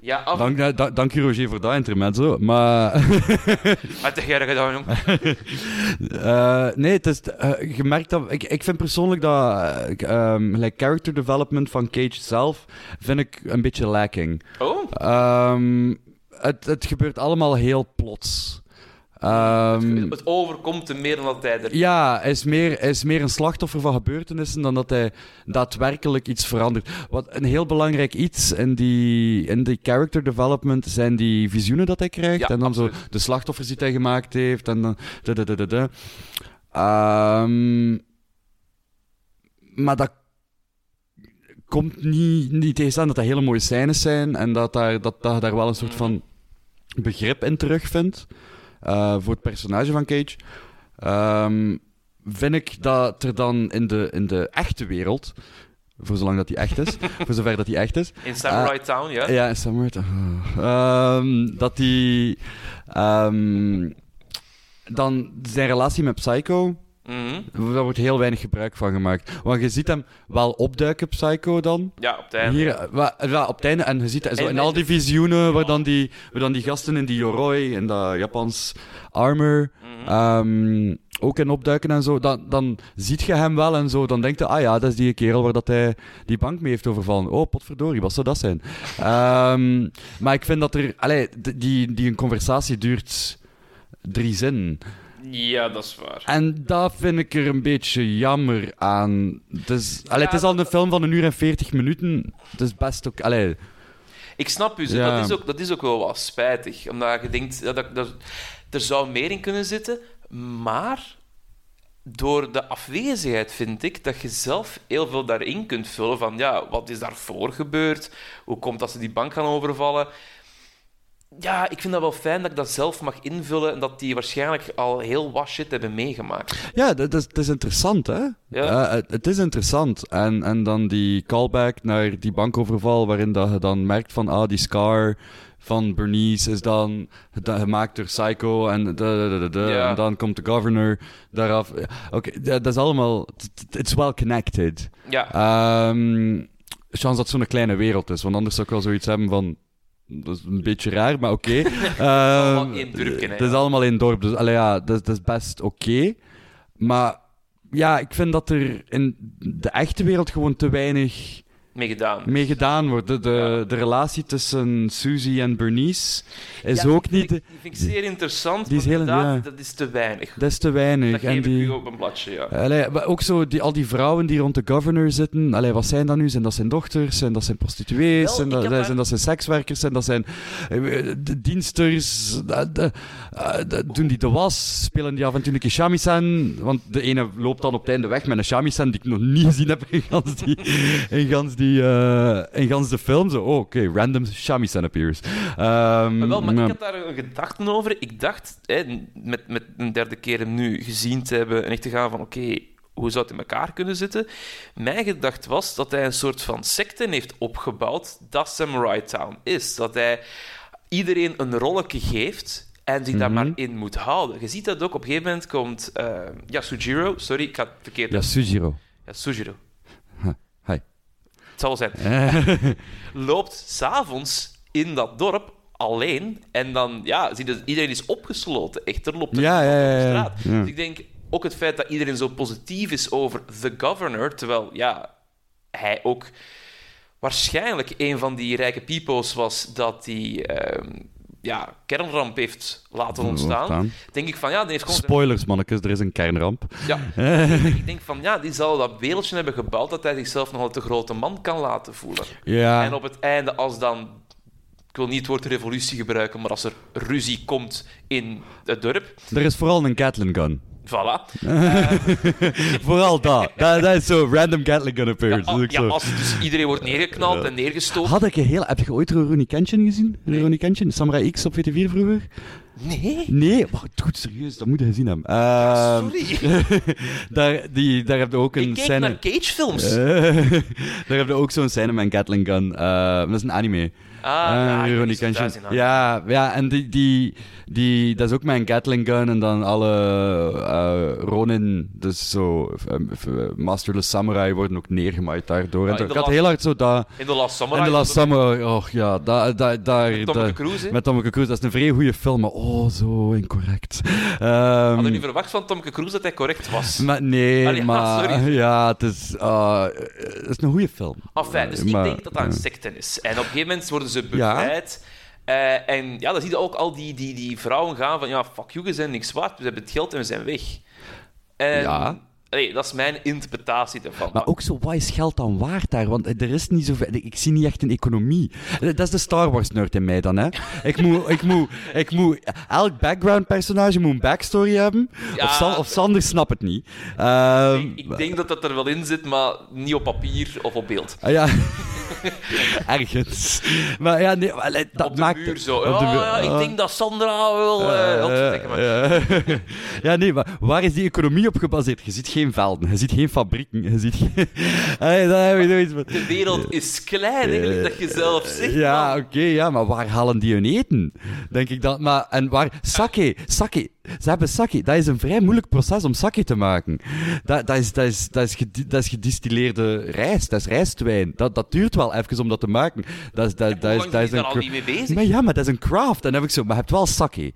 Ja, af... dank, eh, da- dank je Roger voor dat intermezzo. Maar [LAUGHS] Wat heb jij gedaan, jong? [LAUGHS] eh, nee, het is, eh, je merkt dat... Ik, ik vind persoonlijk dat eh, ehm, like character development van Cage zelf vind ik een beetje lacking. Oh, Ehm, het, het gebeurt allemaal heel plots. Ehm, het overkomt hem meer dan dat hij er... ja, hij is, meer, hij is meer een slachtoffer van gebeurtenissen dan dat hij daadwerkelijk iets verandert. Wat een heel belangrijk iets in die, in die character development zijn die visioenen dat hij krijgt. Ja, en dan zo de slachtoffers die hij gemaakt heeft. En dan. da, da, da, da, da. Ehm, maar dat komt niet, niet tegenstaan dat dat hele mooie scènes zijn en dat, daar, dat, dat daar wel een soort van begrip in terugvindt eh, voor het personage van Cage. Ehm, vind ik dat er dan in de, in de echte wereld, voor zolang dat die echt is, [LAUGHS] voor zover dat die echt is, In Samurai Town, ja. ja, in Samurai Town. Ehm, dat die... ehm, dan zijn relatie met Psycho... Mhm. Daar wordt heel weinig gebruik van gemaakt. Want je ziet hem wel opduiken, Psycho dan. Ja, op het einde. Hier, wa- ja, op het einde. En je ziet zo En- in en- al die visioenen waar dan die, waar dan die gasten in die Yoroi, in dat Japans armor, Mhm. ehm, ook in opduiken en zo. Dan, dan ziet je hem wel en zo. Dan denkt je, ah ja, dat is die kerel waar dat hij die bank mee heeft overvallen. Oh, potverdorie, wat zou dat zijn? [LAUGHS] Ehm, maar ik vind dat er... Allee, die, die een conversatie duurt drie zinnen. Ja, dat is waar. En dat vind ik er een beetje jammer aan. Het is, allee, Ja, het is al een film van een uur en veertig minuten. Het is best ook... Allee, Ik snap u, Ja. dat, is ook, dat is ook wel wat spijtig. Omdat je denkt, dat, dat, er zou meer in kunnen zitten. Maar door de afwezigheid vind ik dat je zelf heel veel daarin kunt vullen. Van ja, wat is daarvoor gebeurd? Hoe komt dat ze die bank gaan overvallen? Ja, ik vind dat wel fijn dat ik dat zelf mag invullen. En dat die waarschijnlijk al heel wat shit hebben meegemaakt. Ja, dat is, het is interessant, hè? Ja. Eh, het, het is interessant. En, en dan die callback naar die bankoverval, waarin dat je dan merkt van, ah, die scar van Bernice is dan gemaakt door Psycho en, da- da- da- da- da. Ja. en dan komt de governor daaraf. Oké, dat, dat is allemaal... It's well connected. Ja, Ehm chance dat het zo'n kleine wereld is, want anders zou ik wel zoiets hebben van... Dat is een beetje raar, maar oké. [LAUGHS] allemaal Ehm, Het is ja. allemaal één dorp, dus allee, ja, dat, is- dat is best oké. Maar ja, ik vind dat er in de echte wereld gewoon te weinig mee gedaan. mee gedaan wordt. De, de, Ja. de relatie tussen Suzy en Bernice is Ja, ook niet... De, Die vind ik zeer interessant, die is heel- ja. dat is te weinig. dat is te weinig. Dat en die, u op een bladje, ja. Allee, maar ook zo, die, al die vrouwen die rond de governor zitten, allee, wat zijn dat nu? Zijn dat zijn dochters? Zijn dat zijn prostituees? Wel, Zijn dat, zijn dat zijn sekswerkers? Zijn dat zijn eh, de diensters? Eh, dat- doen die de was? Spelen die af en toe een keer shamisen? Want de ene loopt dan op het einde weg met een shamisen die ik nog niet gezien heb in gans die, in gans die, eh, in gans de film. Zo, oh, oké, random shamisen appears. Ehm, Maar wel, maar ik had daar een gedachte over. Ik dacht, hè, met, met een derde keer hem nu gezien te hebben en echt te gaan van, oké, hoe zou het in elkaar kunnen zitten? Mijn gedachte was dat hij een soort van secte heeft opgebouwd dat Samurai Town is. Dat hij iedereen een rolletje geeft en zich daar Mhm. maar in moet houden. Je ziet dat ook, op een gegeven moment komt eh Yasujiro, sorry, ik had het verkeerd... Ja, Sujiro. Yasujiro. Hi. Het zal wel zijn. [LAUGHS] loopt s'avonds in dat dorp alleen. En dan, ja, zie je, iedereen is opgesloten. Echt, er loopt er Ja, ja, ja, op straat. Dus ik denk ook het feit dat iedereen zo positief is over the governor, terwijl, ja, hij ook waarschijnlijk een van die rijke peoples was dat die ehm, ja, kernramp heeft laten ontstaan. Denk ik van, ja, die heeft gewoon... zijn- Spoilers, mannetjes, er is een kernramp. Ja, [LAUGHS] ik denk van, ja, die zal dat wereldje hebben gebouwd dat hij zichzelf nogal te grote man kan laten voelen. Ja. En op het einde, als dan, ik wil niet het woord revolutie gebruiken, maar als er ruzie komt in het dorp, Er is vooral een Gatling gun. Voilà. [LAUGHS] vooral dat. dat. Dat is zo random Gatling gun appearance. ja, zo. als dus iedereen wordt neergeknald en neergestoken. Had ik een heel... Heb je ooit Rurouni Kenshin gezien? Nee. Rurouni Kenshin? Samurai X op VT4 vroeger? Nee, Nee, maar goed, serieus, dat moet je gezien hebben. Ehm, sorry. [LAUGHS] daar, die, daar heb je ook een Ik kijk scène... naar Cage-films. Eh, [LAUGHS] daar heb je ook zo'n scène met een Gatling gun. Eh, dat is een anime. Ah, Eh, ja, aan. Ja, ja, en die, die, die, dat is ook een Gatling gun en dan alle eh, Ronin, dus zo eh, eh, Masterless Samurai, worden ook neergemaaid daardoor. Ja, en ik de had heel hard zo dat... In The Last Samurai. In The Last Samurai, oh ja, daar... daar daar Met Tom Cruise? Met Tom Cruise, dat is een vrij goede film, maar oh, zo incorrect. Ehm, Had je niet verwacht van Tom Cruise dat hij correct was? maar nee, Allee, ah, maar sorry. [LAUGHS] ja, het is, ah, het is een goede film. Enfin, dus Eh, ik maar, denk dat dat een eh, secte is. En op een gegeven moment worden ze. Eh, en ja, dan zie je ook al die, die, die vrouwen gaan van... Ja, fuck you, we zijn niks waard. We hebben het geld en we zijn weg. En, Ja. Allee, dat is mijn interpretatie ervan. Maar ook zo, wat is geld dan waard daar? Want er is niet zoveel... Ik zie niet echt een economie. Dat is de Star Wars-nerd in mij dan, hè. Ik moet... Ik moet, ik moet elk background-personage moet een backstory hebben. Ja. Of, San, of Sander snapt het niet. Ehm, ik, ik denk dat dat er wel in zit, maar niet op papier of op beeld. ah, ja. [LAUGHS] Ergens. Maar ja, nee, maar, allee, dat op de maakt... muur zo. op de Ja, muur. ja, ik Ah. denk dat Sandra wel... eh Eh, [LAUGHS] ja, nee, maar waar is die economie op gebaseerd? Je ziet geen velden, je ziet geen fabrieken, je ziet geen... [LAUGHS] Allee, heb je. De wereld is klein, eigenlijk, dat je zelf zegt. Ja, oké, ja, maar waar halen die hun eten? Denk ik dat. Maar, en waar... Sake, sake. Ze hebben sake. Dat is een vrij moeilijk proces om sake te maken. Dat, dat, is, dat, is, dat, is, dat is gedistilleerde rijst. Dat is rijstwijn. Dat, dat duurt wel even om dat te maken. Dat is, dat, dat is, dat ben is een... al niet mee bezig? Maar ja, maar dat is een craft. En dan heb ik zo... Maar je hebt wel sake.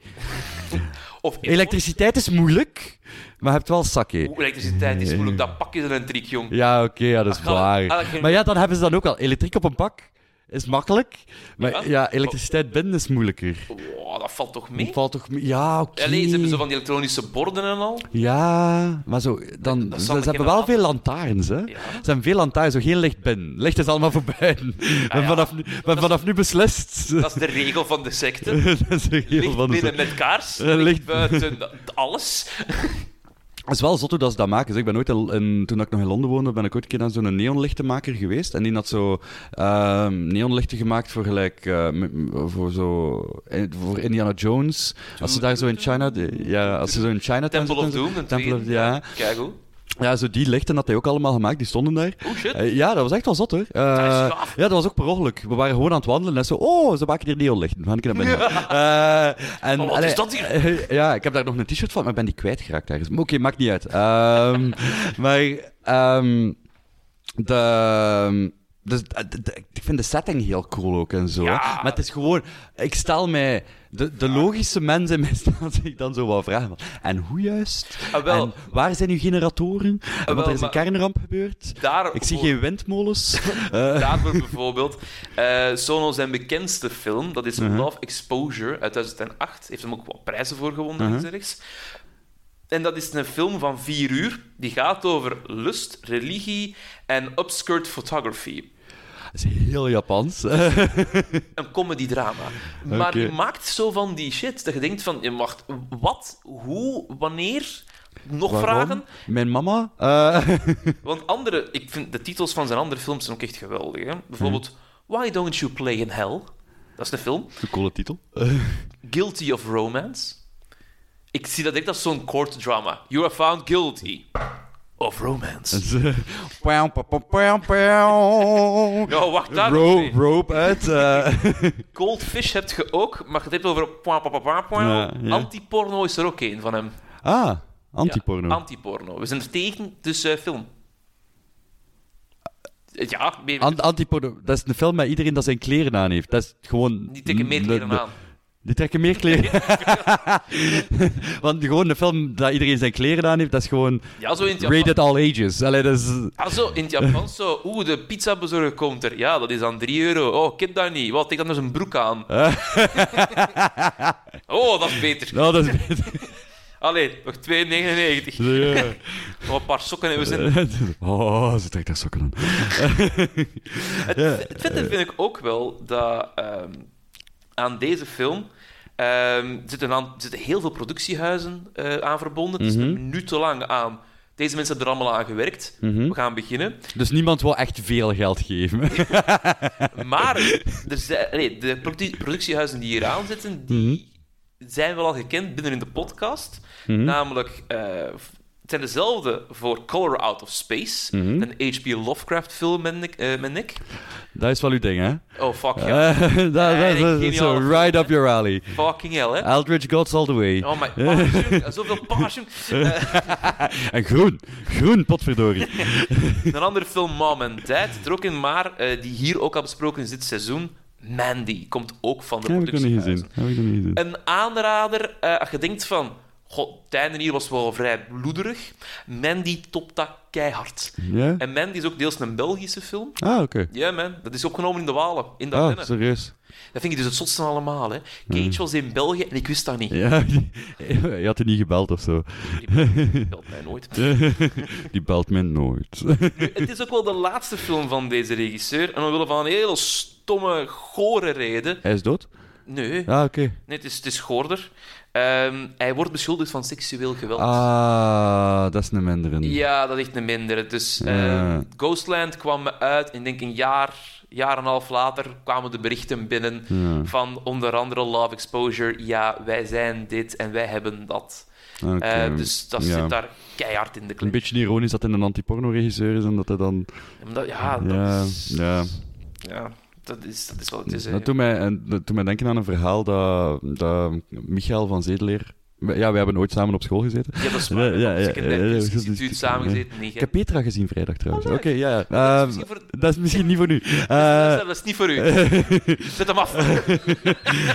Of Elektriciteit is moeilijk, maar je hebt wel sake. Oeh, elektriciteit is moeilijk, dat pak er een trick, jong. Ja, oké, ja, dat is Dat waar. dat Maar ja, dan hebben ze dan ook al. Elektriek op een pak is makkelijk, maar Ja? ja, elektriciteit binnen is moeilijker. Wow, dat valt toch mee? Het valt toch... mee- Ja, oké. Allee, ze hebben zo van die elektronische borden en al. Ja, maar zo, dan, Dat ze, hebben wel de veel lantaarns, hè. Ja. Ze hebben veel lantaarns, zo geen licht binnen. Licht is allemaal voor buiten. Ik ben ja. vanaf, nu, ben vanaf nu beslist. Dat is de regel van de secte. [LAUGHS] dat is heel Licht van de binnen met kaars, licht licht- buiten alles. Het is wel zot hoe dat ze dat maken. Dus ik ben ooit in, toen ik nog in Londen woonde, ben ik ooit een keer naar zo'n neonlichtenmaker geweest. En die had zo ehm, neonlichten gemaakt voor gelijk, eh, voor zo, eh, voor Indiana Jones. Als ze daar zo in China, ja, als ze zo in China Temple of Doom, een Temple of, tweede. ja. Kijk hoe. Ja, zo die lichten had hij ook allemaal gemaakt, die stonden daar. Oh shit. Eh, ja, dat was echt wel zot hoor. Eh, Dat ja, dat was ook per ongeluk. We waren gewoon aan het wandelen en zo, oh, ze maken hier neonlichten. Gaan een keer naar binnen. Eh, en, Oh, wat allee, is dat hier? [LAUGHS] ja, ik heb daar nog een t-shirt van, maar ik ben die kwijtgeraakt ergens. Maar Oké, maakt niet uit. Ehm, [LAUGHS] maar ehm, de, dus, eh, ik vind de setting heel cool ook en zo. Ja. Maar het is gewoon, ik stel mij, de, de logische mensen in mij stellen zich dan zo wel vragen. van, En hoe juist? Ah, wel. En waar zijn uw generatoren? Want wel, er is een kernramp gebeurd. Ik zie geen windmolens. [LAUGHS] Eh, Daarvoor bijvoorbeeld. eh Sono zijn bekendste film, dat is Mhm. Love Exposure uit 2008. Heeft hem ook wat prijzen voor gewonnen, rechts. En dat is een film van vier uur. Die gaat over lust, religie en upskirt photography. Dat is heel Japans. [LAUGHS] Een [LAUGHS] comedy-drama. Maar maakt zo van die shit dat je denkt van... je Wacht, wat? Hoe? Wanneer? Nog Waarom? vragen? Mijn mama? Eh, [LAUGHS] Want andere... Ik vind de titels van zijn andere films zijn ook echt geweldig. Hè? Bijvoorbeeld Why Don't You Play in Hell? Dat is de film. een coole titel. Guilty of Romance. Ik zie dat echt als zo'n court drama. You are found guilty of romance. [LAUGHS] Ja, wacht daar. Ro- rope uit. eh. [LAUGHS] Cold Fish heb je ook, maar je hebt over... Ja, ja. Antiporno is er ook één van hem. ah, antiporno. Ja, antiporno. We zijn er tegen, dus eh, film. Eh, Ja, meer- Ant- antiporno, dat is een film met iedereen dat zijn kleren aan heeft. Dat is gewoon... die trekken meer kleren aan. Die trekken meer kleren. [LAUGHS] [LAUGHS] Want gewoon een film dat iedereen zijn kleren aan heeft, dat is gewoon Ja, zo in het Japan. rated all ages. Allee, dat is... Ja, zo in het Japans zo. Oeh, de pizzabezorger komt er. Ja, dat is dan 3 euro. Oh, heb dat niet. Wat, ik dan dus een broek aan. [LAUGHS] oh, dat is beter. Nou, dat is beter. Allee, nog 2,99. Ja. Nog een paar sokken en we zijn... Oh, ze trekt daar sokken aan. Het, het vette vind ik ook wel dat ehm, aan deze film ehm, zitten, aan, zitten heel veel productiehuizen eh, aan verbonden. Het is Mhm. minutenlang aan. Deze mensen hebben er allemaal aan gewerkt. Mhm. We gaan beginnen. Dus niemand wil echt veel geld geven. [LAUGHS] Maar er zijn, nee, de produ- productiehuizen die hier aan zitten, die zijn wel al gekend binnen in de podcast. Mhm. Namelijk, eh, zijn dezelfde voor Color Out of Space, Mhm. een H.P. Lovecraft film met Nick. eh, Nick. Dat is wel uw ding, hè? Oh, fuck ja. Eh, [LAUGHS] dat dat- Nee, dat ik is zo right up your alley. Fucking hell, hè. Eldritch Gods all the way. Oh my [LAUGHS] passion, zoveel passion. [LAUGHS] En groen. Groen, potverdorie. Een andere film, Mom and Dad, er ook in, maar eh, die hier ook al besproken is dit seizoen. Mandy komt ook van de ik productiehuizen. gezien. Heb ik nog niet gezien. Een aanrader, als je denkt van... God, het einde hier was wel vrij bloederig. Mandy topt dat keihard. Ja? En Mandy is ook deels een Belgische film. Ah, oké. Ja, man. Dat is opgenomen in de Walen, in de Ah, serieus. Dat vind ik dus het zotste van allemaal. Hè. Cage was in België en ik wist dat niet. Ja, [LAUGHS] je had er niet gebeld of zo. Die belt mij nooit. [LAUGHS] Die belt mij nooit. Nu, het is ook wel de laatste film van deze regisseur. En omwille van een hele stomme, gore reden. Hij is dood? Nee, Ah, oké. nee het, is, het is Gorder. Ehm, hij wordt beschuldigd van seksueel geweld. Ah, dat is een mindere. Ja, dat is echt een mindere. Dus Ja. ehm, Ghostland kwam uit, en ik denk een jaar, jaar en een half later kwamen de berichten binnen Ja, van onder andere Love Exposure. Ja, wij zijn dit en wij hebben dat. Eh, dus dat ja. zit daar keihard in de Een klink. beetje ironisch dat hij een anti-porno-regisseur is en dat hij dan... Omdat- Ja, dat Ja, is... ja. Dat is, dat is wat het is. Dat doet, mij, en, dat doet mij denken aan een verhaal dat, dat Michael van Zedeleer... Ja, wij hebben ooit samen op school gezeten. Ja, dat is waar. Ja, ja, Ja, instituut samengezeten. Nee, Ik heb Petra gezien vrijdag trouwens. Oh, Oké, ja. ja. dat, is Ehm, misschien voor, dat is misschien niet voor nu. [LAUGHS] dat, is, Eh, dat is niet voor u. [LAUGHS] Zet hem af. [LAUGHS]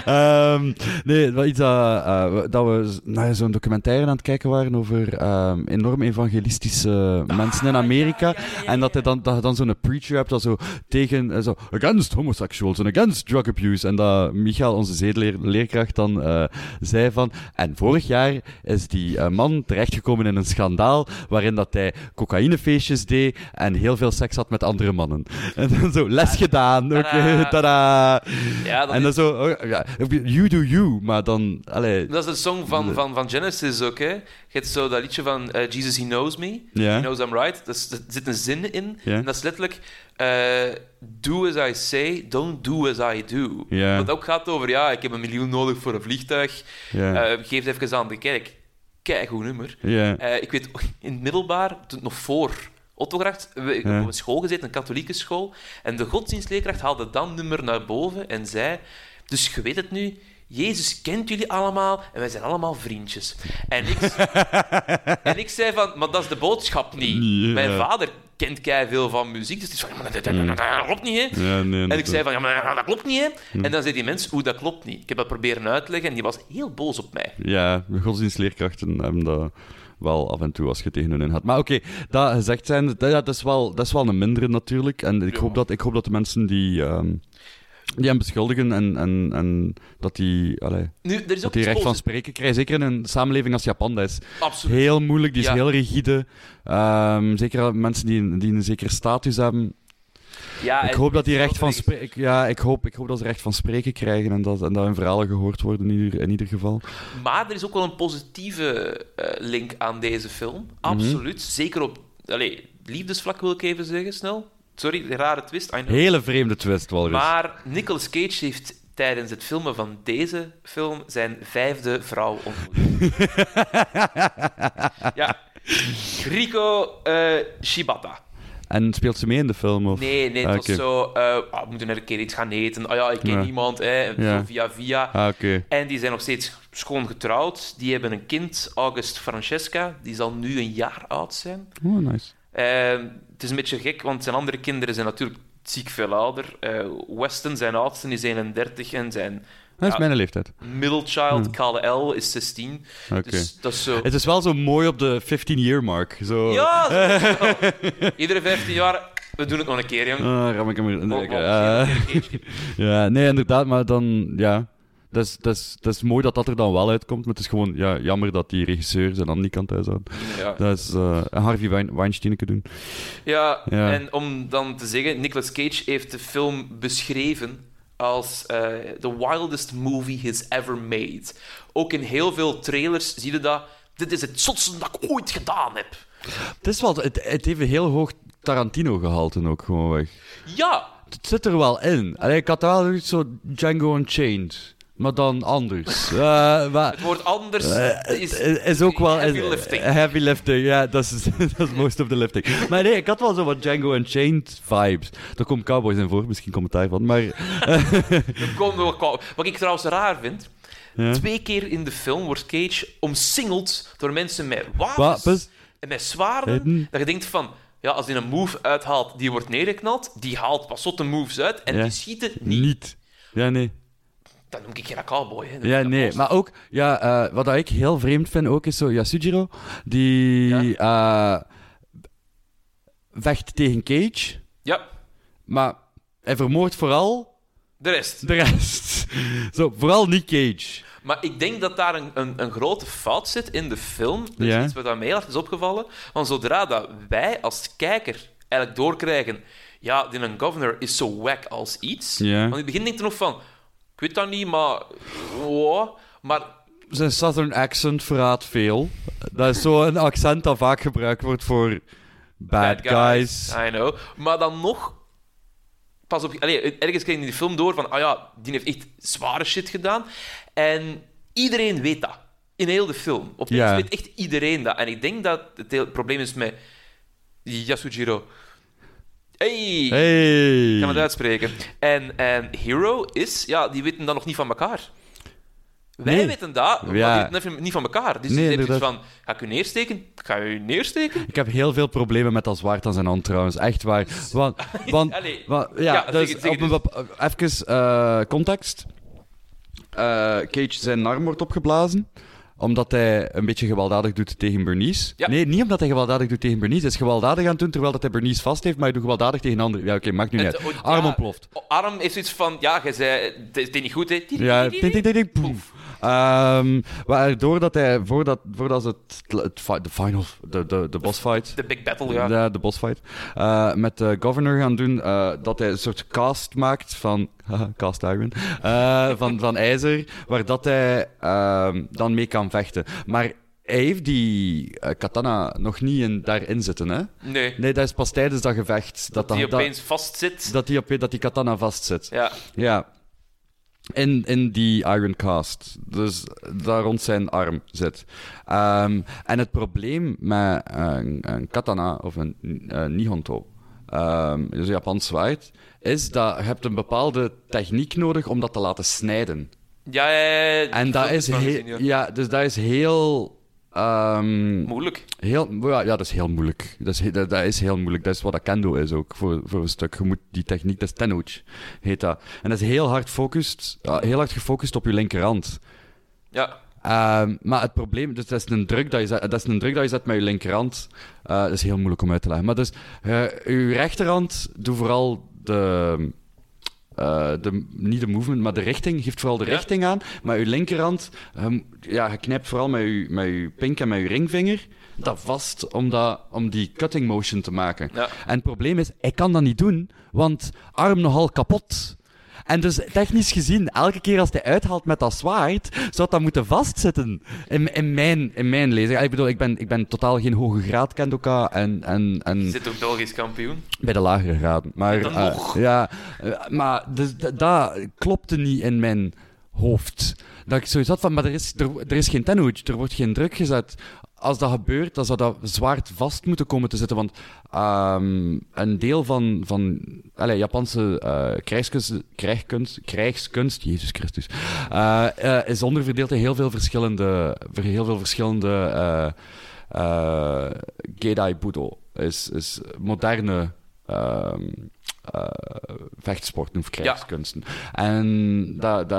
Ehm, nee, wel iets dat, eh, dat we naar zo'n documentaire aan het kijken waren over ehm, enorm evangelistische mensen in Amerika. En dat, hij dan, dat je dan zo'n preacher hebt dat zo tegen, eh, zo, against homosexuals en against drug abuse. En dat Michael, onze zedeleerkracht, dan eh, zei van, en vorig jaar is die eh, man terechtgekomen in een schandaal waarin dat hij cocaïnefeestjes deed en heel veel seks had met andere mannen. [LAUGHS] En dan zo, les gedaan, oké, Tadaa. [LAUGHS] tada. Ja, dat En dan is, zo, oh, ja, you do you, maar dan, allee, dat is de song van, van, van Genesis ook, hè. Je hebt zo dat liedje van eh, Jesus, He Knows Me. He knows I'm right. Er zit een zin in. En dat is letterlijk... eh, do as I say, don't do as I do. Ja. Wat ook gaat over, ja, ik heb een miljoen nodig voor een vliegtuig. Eh, geef het even aan de kerk. Kijk, goed nummer. Eh, ik weet, [LAUGHS] in het middelbaar, nog voor Ottogracht, we ik heb op een school gezeten, een katholieke school, en de godsdienstleerkracht haalde dat nummer naar boven en zei, dus je weet het nu, Jezus kent jullie allemaal en wij zijn allemaal vriendjes. En ik, [LAUGHS] en ik zei van, maar dat is de boodschap niet. Mijn vader kent kei veel van muziek, dus die zei, maar dat, dat, dat, dat klopt niet, hè. ja, nee, En ik zei van, ja, maar dat klopt niet, hè. Hm. En dan zei die mens, hoe dat klopt niet. Ik heb dat proberen uitleggen en die was heel boos op mij. Ja, godsdienstleerkrachten hebben dat wel af en toe als je tegen hun in gaat. Maar oké, dat gezegd zijn, dat, dat, is wel, dat is wel een mindere natuurlijk. En ik, Ja. hoop, dat, ik hoop dat de mensen die, ehm, die hem beschuldigen en, en, en dat die, allee, Nu, er is ook dat die recht van spreken krijgen. Zeker in een samenleving als Japan, dat is Absoluut. heel moeilijk, die is Ja. heel rigide. Ehm, zeker mensen die, een- die een zekere status hebben. Ja, Ik hoop dat die recht van spreken. Ja, ik hoop, ik hoop dat ze recht van spreken krijgen en dat, en dat hun verhalen gehoord worden in ieder, in ieder geval. Maar er is ook wel een positieve eh, link aan deze film. Mhm. Absoluut. Zeker op allee, liefdesvlak wil ik even zeggen, snel. Sorry, de rare twist. Hele vreemde twist, Walrus. Maar Nicolas Cage heeft tijdens het filmen van deze film zijn vijfde vrouw ontmoet. [LAUGHS] ja. Rico eh, Shibata. En speelt ze mee in de film? Of? Nee, nee, het Ah, was zo... eh, ah, we moeten er een keer iets gaan eten. Ah ja, ik ken Ja. iemand. Hè, Ja. via via. Ah, oké. En die zijn nog steeds schoon getrouwd. Die hebben een kind, August Francesca. Die zal nu een jaar oud zijn. Oh, nice. Eh, het is een beetje gek, want zijn andere kinderen zijn natuurlijk ziek veel ouder. Eh, Weston, zijn oudste, is 31 en zijn Dat is Ja. mijn leeftijd. middle child, Hmm. Kale L, is 16. Oké. Dus dat is zo... Het is wel zo mooi op de 15-year mark. Zo. Ja, [LAUGHS] zo. Iedere 15 jaar, we doen het nog een keer, jong. Ah, ram ik hem keertje. ja, nee, inderdaad, maar dan, ja. Dat is, dat, is, dat is mooi dat dat er dan wel uitkomt, maar het is gewoon ja, jammer dat die regisseur zijn dan niet kan thuishouden. Ja. Dat is eh, Harvey Wein Weinstein doen. Ja, Ja. en om dan te zeggen, Nicolas Cage heeft de film beschreven als eh the wildest movie he's ever made. Ook in heel veel trailers zie je dat. Dit is het zotste dat ik ooit gedaan heb. Het, is wel, het, het heeft een heel hoog Tarantino-gehalte ook gewoon weg. Ja, Het zit er wel in. Allee, ik had wel zo Django Unchained, maar dan anders. [LAUGHS] Eh, maar, het woord anders Eh, is, is, is ook wel heavy lifting. Heavy lifting, ja, dat is, [LAUGHS] dat most of the lifting. Maar nee, ik had wel zo wat Django Unchained vibes. Daar komt Cowboys in voor, misschien commentaar van. Maar [LAUGHS] Er Wat ik trouwens raar vind, ja. twee keer in de film wordt Cage omsingeld door mensen met wapens, Wapens. en met zwaarden. Hidden. Dat je denkt van, ja, als die een move uithaalt, die wordt neergeknald, die haalt pas zotte moves uit en Ja. die schieten niet. niet. Ja, nee. Dan noem ik geen cowboy. Hè. Ja, nee. dat Maar ook, ja, eh, wat ik heel vreemd vind ook, is zo Yasujiro, die eh, vecht tegen Cage, Ja, maar hij vermoordt vooral de rest. de rest. [LAUGHS] zo, vooral niet Cage. Maar ik denk dat daar een, een, een grote fout zit in de film. Dat is Ja. iets wat mij heel erg is opgevallen. Want zodra dat wij als kijker eigenlijk doorkrijgen... Ja, die een governor is zo wack als iets. Ja. Want in het begin denk je nog van... weet dat niet, maar... Oh, maar Zijn southern accent verraadt veel. Dat is zo'n accent dat vaak gebruikt wordt voor bad, guys. I know. Maar dan nog... Pas op... Allee, ergens krijg je in die film door van... Ah ja, die heeft echt zware shit gedaan. En iedereen weet dat. In heel de film. Opeens Ja. weet echt iedereen dat. En ik denk dat het probleem is met Yasujiro. Hey! Hey! Ik kan het uitspreken. En, en Hero is... Ja, die weten dat nog niet van elkaar. Wij Nee. weten dat, maar Ja. die weten niet van elkaar. Dus Nee, zoiets van... Ga ik u neersteken? Ga ik u neersteken? Ik heb heel veel problemen met dat zwaard aan zijn hand trouwens. Echt waar. [LAUGHS] Want, want, want- ja, dus op een even eh, context. Eh, Cage zijn arm wordt opgeblazen omdat hij een beetje gewelddadig doet tegen Bernice. Ja. Nee, niet omdat hij gewelddadig doet tegen Bernice. Hij is gewelddadig aan het doen terwijl dat hij Bernice vast heeft, maar hij doet gewelddadig tegen anderen. Ja, oké, maakt nu niet uit. oh, Arm ontploft. oh, Arm heeft zoiets van... Ja, je zei... Het is is niet goed, hè? Ja, ding, ding, ding, poef. Ehm, waardoor dat hij, voordat, voordat ze het, het, de final, de, de, de boss fight, De big battle, ja. Ja, de bossfight. Eh, met de governor gaan doen. eh, dat hij een soort cast maakt van. [LAUGHS] cast iron. eh, van, van ijzer. Waar dat hij ehm, dan mee kan vechten. Maar hij heeft die eh, katana nog niet in, daarin zitten, hè? Nee. Nee, dat is pas tijdens dat gevecht. Dat, die dat, opeens vastzit. dat, die, op, dat die katana vastzit. Ja. Ja. In, in die Iron Cast. Dus daar rond zijn arm zit. Ehm, en het probleem met een, een katana of een eh, nihonto, ehm, dus een Japans zwaard, is dat je hebt een bepaalde techniek nodig om dat te laten snijden. Ja, ja, ja, die En dat is, heel, ja. ja, dus dat is heel... ehm, Moeilijk. Heel, ja, dat is heel moeilijk. Dat is, dat, dat is heel moeilijk. Dat is wat dat kendo is ook, voor, voor een stuk. Je moet die techniek, dat is tenouch, heet dat. En dat is heel hard, focust, ja, heel hard gefocust op je linkerhand. Ja. Ehm, maar het probleem, dus dat is een druk dat je zet, dat is een druk dat je zet met je linkerhand. Eh, dat is heel moeilijk om uit te leggen. Maar dus, eh, je rechterhand, doe vooral de, eh, de, niet de movement, maar de richting. Geeft vooral de Ja. richting aan. Maar je linkerhand, ehm, ja, je knijpt vooral met je, met je pink en met je ringvinger dat vast om, dat, om die cutting motion te maken. Ja. En het probleem is, ik kan dat niet doen, want arm nogal kapot. En dus technisch gezien, elke keer als hij uithaalt met dat zwaard, zou dat moeten vastzitten. In, in, mijn, in mijn lezing. Ik bedoel, ik ben, ik ben totaal geen hoge graad kendoka en, en, en Je zit ook Belgisch kampioen. bij de lagere graden. Maar, eh, ja, eh, maar dus, dat klopte niet in mijn hoofd. Dat ik zoiets had van, maar er is, er, er is geen tenouch, er wordt geen druk gezet. Als dat gebeurt, dan zou dat zwaard vast moeten komen te zitten. Want ehm, een deel van, van allez, Japanse eh, krijgskunst, krijgskunst, krijgskunst, Jezus Christus, eh, eh, is onderverdeeld in heel veel verschillende, heel veel verschillende Gedai Budo. Is, is moderne eh, vechtsporten of krijgskunsten. En dat,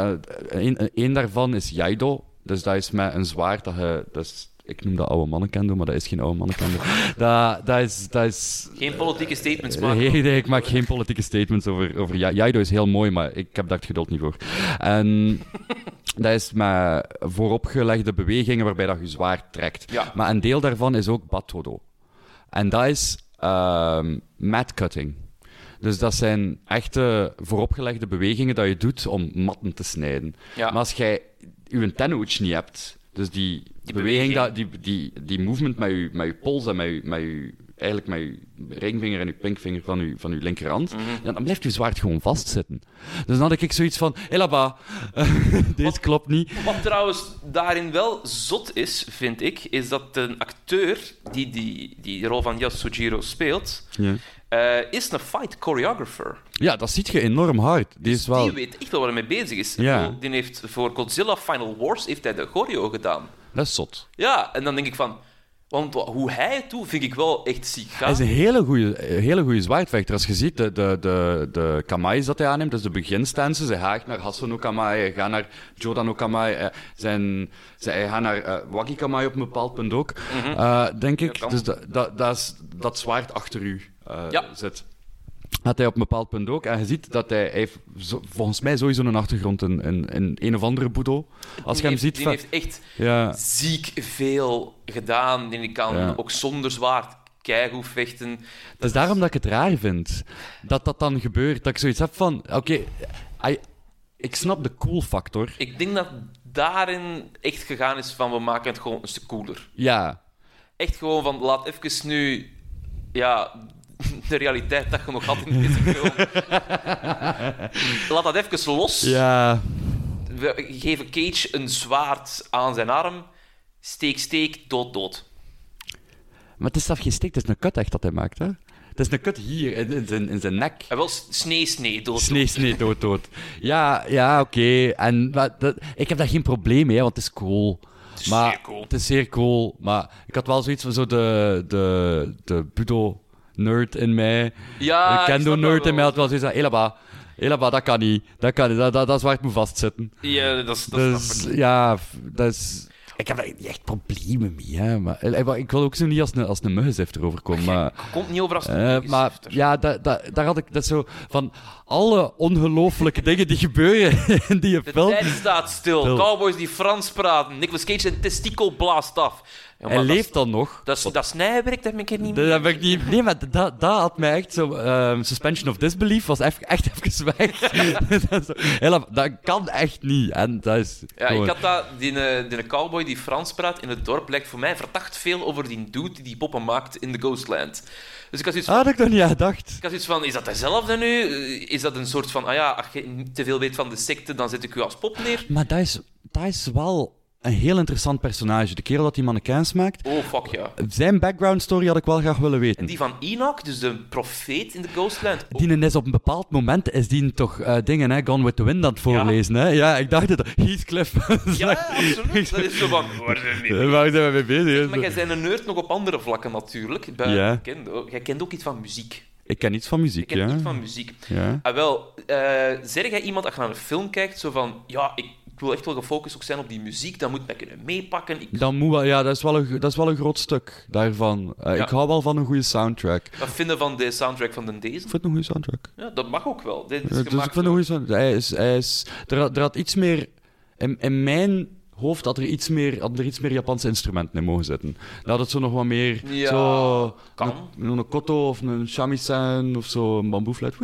een, een daarvan is Jaido. Dus dat is met een zwaard dat je... Dat is, ik noem dat oude mannenkendo, maar dat is geen oude mannenkendo. [LAUGHS] dat, dat is... Dat is Geen politieke statements eh, maken. nee, [LAUGHS] nee, ik maak geen politieke statements over, over Ja- Jaido is heel mooi, maar ik heb daar het geduld niet voor. En [LAUGHS] dat is met vooropgelegde bewegingen waarbij dat je zwaar trekt. Ja. Maar een deel daarvan is ook Batodo. En dat is ehm mat cutting. Dus dat zijn echte vooropgelegde bewegingen dat je doet om matten te snijden. Ja. Maar als jij je tenouch niet hebt, dus die, Die beweging, dat, die, die, die movement met je, met je pols en met je, met je, eigenlijk met je ringvinger en je pinkvinger van je, van je linkerhand, Mhm. ja, dan blijft je zwaard gewoon vastzitten. Dus dan had ik zoiets van, hé là [LAUGHS] deze klopt niet. Wat trouwens daarin wel zot is, vind ik, is dat een acteur die die, die de rol van Yasujiro speelt, Ja. eh, is een fight choreographer. ja, dat ziet je enorm hard. Die is wel... Die weet echt wel waar hij mee bezig is. Ja. Die heeft voor Godzilla Final Wars heeft hij de choreo gedaan. Dat is zot. Ja, en dan denk ik van... Want hoe hij het doet, vind ik wel echt ziek gaan. Hij is een hele goede, hele goede zwaardvechter. Als je ziet, de, de, de, de kamai's dat hij aanneemt, dus de beginstances, hij gaat naar Hassano Kamai, hij gaat naar Jodano Kamai, hij, zijn, zij, hij gaat naar eh, Waki Kamai op een bepaald punt ook, eh, denk ik. dus dat, dat, dat, is, dat zwaard achter u eh, Ja. zit. Had hij op een bepaald punt ook. En je ziet dat hij, hij heeft volgens mij sowieso een achtergrond in, in, in een of andere budo. Als je hem ziet... heeft, die van- heeft echt ja, ziek veel gedaan. Die kan Ja. ook zonder zwaard keigoed vechten. Het is daarom dat ik het raar vind dat dat dan gebeurt. Dat ik zoiets heb van: oké, ik snap de cool factor. Ik denk dat daarin echt gegaan is van we maken het gewoon een stuk cooler. Ja, Echt gewoon van laat even nu ja, [LAUGHS] de realiteit dat je nog had in deze film. laat dat even los. ja. We geven Cage een zwaard aan zijn arm. Steek, steek, dood, dood. Maar het is zelf geen steek, het is een kut echt dat hij maakt, hè? Het is een kut hier, in, in zijn, in zijn nek. En wel snee, snee, dood, Snee, snee, dood, dood. Ja, ja, oké. En maar dat, ik heb daar geen probleem mee, want het is cool. is maar, zeer cool. Het is zeer cool. Maar ik had wel zoiets van zo de, de, de budo-nerd in mij. Ja, de ik dat kendo-nerd in mij had wel zoiets van, helaba, helaba, dat kan niet. Dat kan niet, dat, dat, dat is waar het moet vastzitten. Ja, dat is... Dat Dus ik. ja, dat is... Ik heb daar niet echt problemen mee, hè. Maar, eh, maar ik wil ook zo niet als een, als een muggenzift erover komen, maar... Komt niet over als een Eh, logisch maar ja, da, da- daar had ik dat zo van alle ongelooflijke [LAUGHS] dingen die gebeuren in die De film. tijd staat stil. Stil. Cowboys die Frans praten. Nicolas Cage zijn testikel blaast af. Ja, Hij leeft dan nog. Dat, is, dat snijwerk, dat heb ik er niet Dat meer. heb ik niet. Nee, maar dat, dat had mij echt zo. ehm, suspension of disbelief was echt, echt even weg. [LAUGHS] dat, zo- kan echt niet. En dat is. Ja, gewoon- ik had dat, die, eh, die cowboy die Frans praat in het dorp lijkt voor mij verdacht veel over die dude die die poppen maakt in The Ghostland. Dus ik had zoiets Ah, van, had ik nog niet aan gedacht. ik had zoiets van is dat dezelfde nu? Eh, Is dat een soort van, ah ja, als je niet te veel weet van de secte, dan zet ik u als pop neer? Maar dat is, dat is wel een heel interessant personage. De kerel dat die mannequins maakt. Oh, fuck ja. Zijn background story had ik wel graag willen weten. En die van Enoch, dus de profeet in The Ghostland. Oh, Die is op een bepaald moment is die toch eh, dingen, hè, Gone with the Wind aan het voorlezen. Hè? Ja, ik dacht dat Heathcliff. [LAUGHS] ja, absoluut. Dat is zo van, waar zijn we mee Eh, Waar zijn we mee bezig? Maar jij bent een nerd nog op andere vlakken natuurlijk. Bij, Ja. kent, ook- jij kent ook iets van muziek. Ik ken iets van muziek, kent ja. iets van muziek. ja. Ah, wel, eh zeg jij iemand als je naar een film kijkt, zo van, ja, ik, ik wil echt wel gefocust ook zijn op die muziek, dan moet mij kunnen meepakken. Ik, Dan moet wel, ja, dat is wel een, dat is wel een groot stuk daarvan. Eh, Ja. Ik hou wel van een goede soundtrack. Ik Wat vinden van de soundtrack van de deze? vind het een goede soundtrack. Ja, dat mag ook wel. Dit is dus ik vind het een goede soundtrack. Hij is, hij is, er, had- er had iets meer... In, in mijn hoofd had er iets meer, hadden er iets meer Japanse instrumenten in mogen zitten. Had het zo nog wat meer... Ja, zo, kan. Een, een koto of een shamisen of zo, een bamboefluit.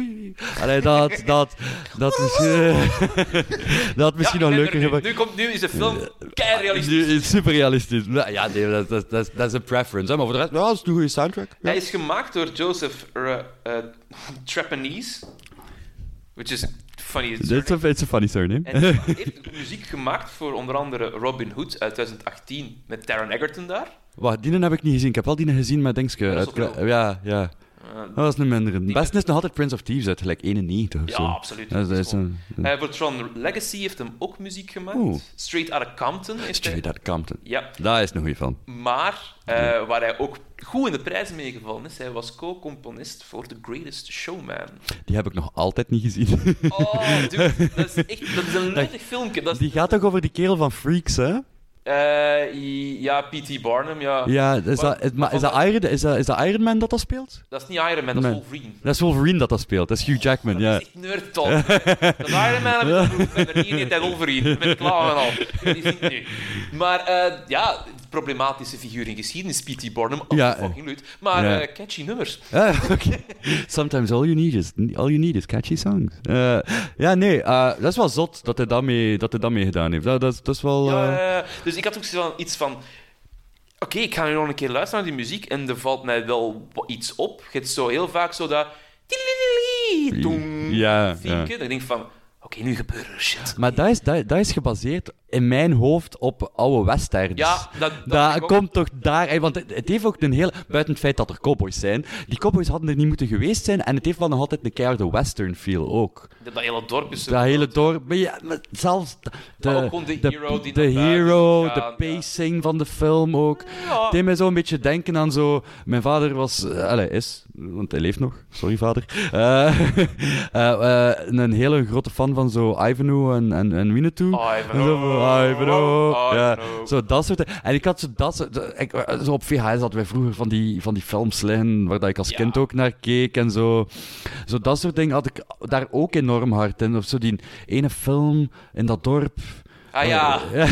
Allee, dat... dat, dat is... [LAUGHS] dat had misschien Ja, nog leuker er nu. Nu, komt, nu is de film kei Nu realistisch. is het super realistisch. Ja, nee, dat, dat, dat, dat is een preference. Hè? Maar voor de rest, ja, dat is een goede soundtrack. Ja. Hij is gemaakt door Joseph uh, uh, Trapanese, which is funny. It's a, it's a funny surname. En hij [LAUGHS] heeft muziek gemaakt voor onder andere Robin Hood uit 2018 met Taron Egerton daar. Wacht, die heb ik niet gezien. Ik heb wel die gezien met Dingske. Ja, ja. Uh, Dat was een mindere. De Die beste is nog altijd Prince of Thieves uit gelijk 91 of ja, zo. absoluut. Dat is, een, een- Eh, voor Tron Legacy heeft hem ook muziek gemaakt. Oeh. Straight Outta Compton. Heeft hij- Straight Outta Compton. Ja, Dat is een goede film. maar eh, waar hij ook goed in de prijzen meegevallen is, hij was co-componist voor The Greatest Showman. Die heb ik nog altijd niet gezien. Oh, dude, dat is [LAUGHS] echt dat is een leutig filmpje. Dat is, Die gaat toch over die kerel van Freaks, hè? Eh, i- ja, P.T. Barnum, ja. Ja, is dat, is, maar is, dat Iron, is, dat, is dat Iron Man dat dat speelt? Dat is niet Iron Man, dat is. Wolverine. Dat is Wolverine dat dat speelt. Dat is Hugh Jackman, ja. Dat is echt nerd talk. [LAUGHS] Dat Iron Man heb [LAUGHS] ik er niet in tijd Wolverine. Ben klaar van al. Die nu. Maar eh, ja, problematische figuur in geschiedenis, P.T. Barnum. Oh, Ja, fucking leuk. Maar ja. eh, catchy nummers. [LAUGHS] Ah. Sometimes all you need is all you need is catchy songs. Eh, ja, nee, eh, dat is wel zot dat hij dat mee, dat hij dat mee gedaan heeft. Dat, dat, is- dat is wel. Ja, eh, dus ik had ook zo van, iets van... Oké, ik ga nu nog een keer luisteren naar die muziek en er valt mij wel iets op. Je hebt zo heel vaak zo dat... Ja, vinkje. ja. Ik denk van... Oké, nu gebeurt er shit. Maar dat is, dat, dat is gebaseerd in mijn hoofd op oude westerns. Ja, dat, komt toch daar... Want het, het heeft ook een heel... Buiten het feit dat er cowboys zijn. Die cowboys hadden er niet moeten geweest zijn. En het heeft wel nog altijd een keiharde western feel ook. Dat, dat hele dorp is... Dat hele dorp... Maar ja, maar zelfs de, de, de hero die de, buiten hero, de pacing van de film ook. Ja. Deed mij zo een beetje denken aan zo... Mijn vader was... eh, is... Want hij leeft nog. Sorry, vader. [LAUGHS] Eh, eh, een hele grote fan van zo Ivanhoe en, en, en Winnetou. Ivanhoe. Van, Ivanhoe. Ja, Ivanhoe. zo dat soort... En ik had zo dat soort... Ik, zo op VHS hadden wij vroeger van die, van die films liggen waar dat ik als Ja. kind ook naar keek en zo. Zo dat soort dingen had ik daar ook enorm hard in. Of zo die ene film in dat dorp... Ah ja, [LAUGHS]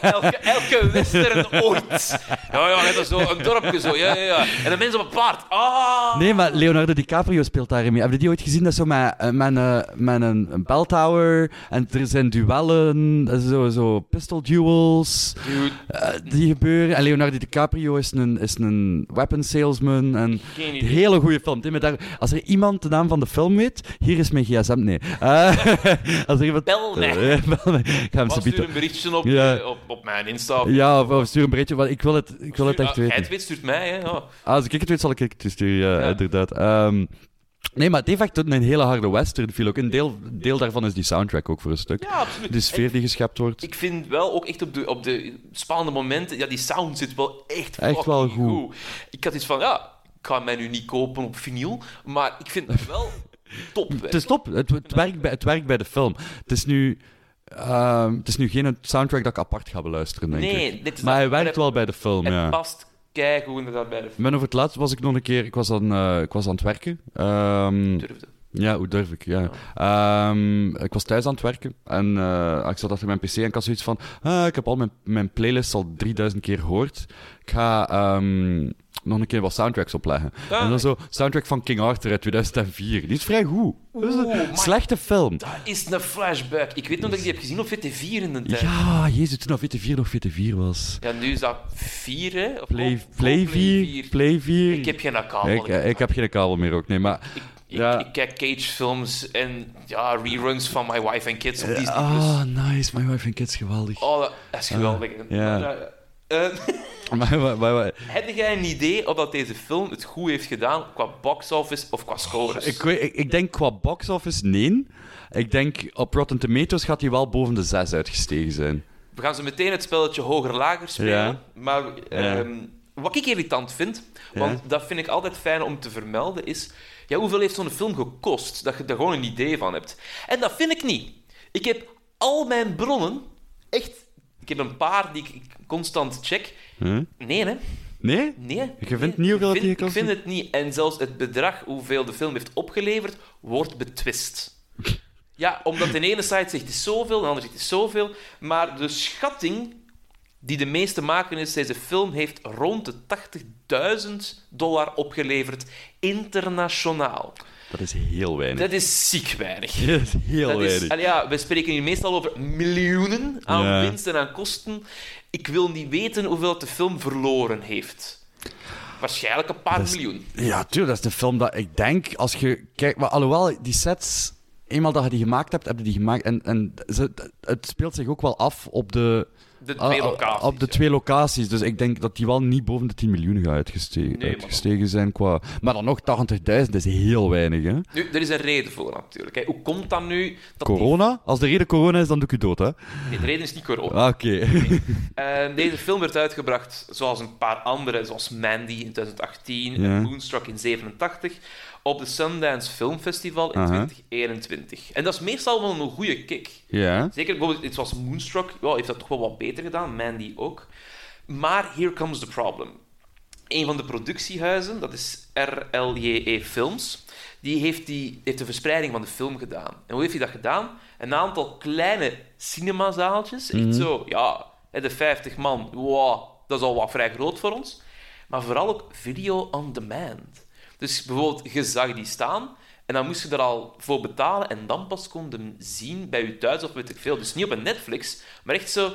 elke, elke western ooit. Ja, ja, dat is zo een dorpje zo. Ja, ja, ja. En de mensen op een paard. Ah. Nee, maar Leonardo DiCaprio speelt daarin mee. Hebben jullie die ooit gezien? Dat is zo met, eh, met, een, met een, een bell tower. En er zijn duellen, eh, zo, zo pistol duels Dude, eh, die gebeuren. En Leonardo DiCaprio is een, is een weapon salesman. En een hele goede film. Tim, daar, als er iemand de naam van de film weet, hier is mijn gsm. Nee. Eh, [LAUGHS] als er iemand... Bel mij. Eh, bel mij. Ik ga hem stuur een berichtje op, Ja. eh, op, op mijn Insta. of- Ja, of, of stuur een berichtje, want ik wil het, ik wil het echt ah, weten. Jij het weet, stuurt mij. Hè. Ja. Ah, Als ik het weet, zal ik het sturen, ja, Ja. inderdaad. Ehm, nee, maar het heeft echt een hele harde western feel ook. Een deel, deel daarvan is die soundtrack ook voor een stuk. ja, absoluut. De sfeer die geschept wordt. Ik vind wel ook echt op de, op de spannende momenten, ja, die sound zit wel echt, Echt wel goed. Ik had iets van, ja, ik ga mij nu niet kopen op vinyl, maar ik vind het wel [LAUGHS] top. Het is top. Het, het, werkt bij, het werkt bij de film. Het is nu... ehm, het is nu geen soundtrack dat ik apart ga beluisteren, denk Nee, ik. dit is Maar hij werkt wel bij de film, Het ja. past keigoed inderdaad bij de Ik ben over het laatst was ik nog een keer... Ik was aan, eh, ik was aan het werken. Ehm, durfde. Ja, hoe durf ik? Ja. Ehm, ik was thuis aan het werken en eh, ik zat achter mijn pc en ik had zoiets van ah, ik heb al mijn, mijn playlist al 3000 keer gehoord. Ik ga nog een keer wat soundtracks opleggen. Ah. En dan zo, soundtrack van King Arthur uit 2004. Die is vrij goed. Dat is een Oeh, slechte film. Dat is een flashback. Ik weet nog dat ik die heb gezien op VT4 in de tijd. Ja, jezus, toen dat VT4 nog VT4 was. Ja, nu is dat 4, hè? Of Play, of Play 4, Play 4. Ik heb geen kabel. Ik, eh, ik heb geen kabel meer ook, nee, maar... Ik, Ja. ik kijk Cage-films en ja, reruns van My Wife and Kids op Disney+. Ah, nice. My Wife and Kids, geweldig. Oh, dat is geweldig. Ja. [LAUGHS] Maar, eh, eh, Maar, heb jij een idee of dat deze film het goed heeft gedaan qua box office of qua scores? Ik, weet- ik, ik denk qua box office nee. Ik denk op Rotten Tomatoes gaat hij wel boven de 6 uitgestegen zijn. We gaan zo meteen het spelletje hoger-lager spelen. Ja. Maar ehm, wat ik irritant vind, want Ja. dat vind ik altijd fijn om te vermelden, is... Ja, hoeveel heeft zo'n film gekost? Dat je daar gewoon een idee van hebt. En dat vind ik niet. Ik heb al mijn bronnen, echt... Ik heb een paar die ik constant check. Huh? Nee, hè. Nee? Nee. Je vindt niet hoeveel ik vind, gekost Ik vind het niet. En zelfs het bedrag hoeveel de film heeft opgeleverd, wordt betwist. [LAUGHS] Ja, omdat de ene site zegt het is zoveel, de andere zegt het is zoveel. Maar de schatting die de meeste maken is, deze film heeft rond de 80.000 dollar opgeleverd internationaal. Dat is heel weinig. Dat is ziek weinig. [LAUGHS] Dat is heel Dat is, weinig. Allee, ja, we spreken hier meestal over miljoenen aan Ja. winst en aan kosten. Ik wil niet weten hoeveel de film verloren heeft. Waarschijnlijk een paar is- miljoen. Ja, tuurlijk. Dat is de film dat ik denk, als je kijkt... Maar alhoewel, die sets... Eenmaal dat je die gemaakt hebt, heb je die gemaakt. En, en ze, het speelt zich ook wel af op de... De twee ah, ah, locaties. Op de twee locaties. Dus ik denk dat die wel niet boven de 10 miljoen gaat uitgestegen, Nee, uitgestegen zijn. Qua... Maar dan nog 80.000 is heel weinig, hè? Nu, er is een reden voor natuurlijk. Hè. Hoe komt dat nu? Dat die- Corona? Als de reden corona is, dan doe ik u dood, hè? Nee, de reden is niet corona. Ah, Oké. Eh, deze film werd uitgebracht zoals een paar andere, zoals Mandy in 2018 Ja. en Moonstruck in 87, op de Sundance Film Festival in Aha. 2021. En dat is meestal wel een goede kick. Zeker bijvoorbeeld, iets zoals Moonstruck ja, heeft dat toch wel wat beter gedaan, Mandy ook. Maar here comes the problem. Een van de productiehuizen, dat is RLJE Films, die heeft, die heeft de verspreiding van de film gedaan. En hoe heeft hij dat gedaan? Een aantal kleine cinemazaaltjes. Echt zo, ja, de 50 man, wow, dat is al wat vrij groot voor ons. Maar vooral ook video on demand. Dus bijvoorbeeld, je zag die staan en dan moest je er al voor betalen en dan pas kon je hem zien bij je thuis of weet ik veel. Dus niet op een Netflix, maar echt zo,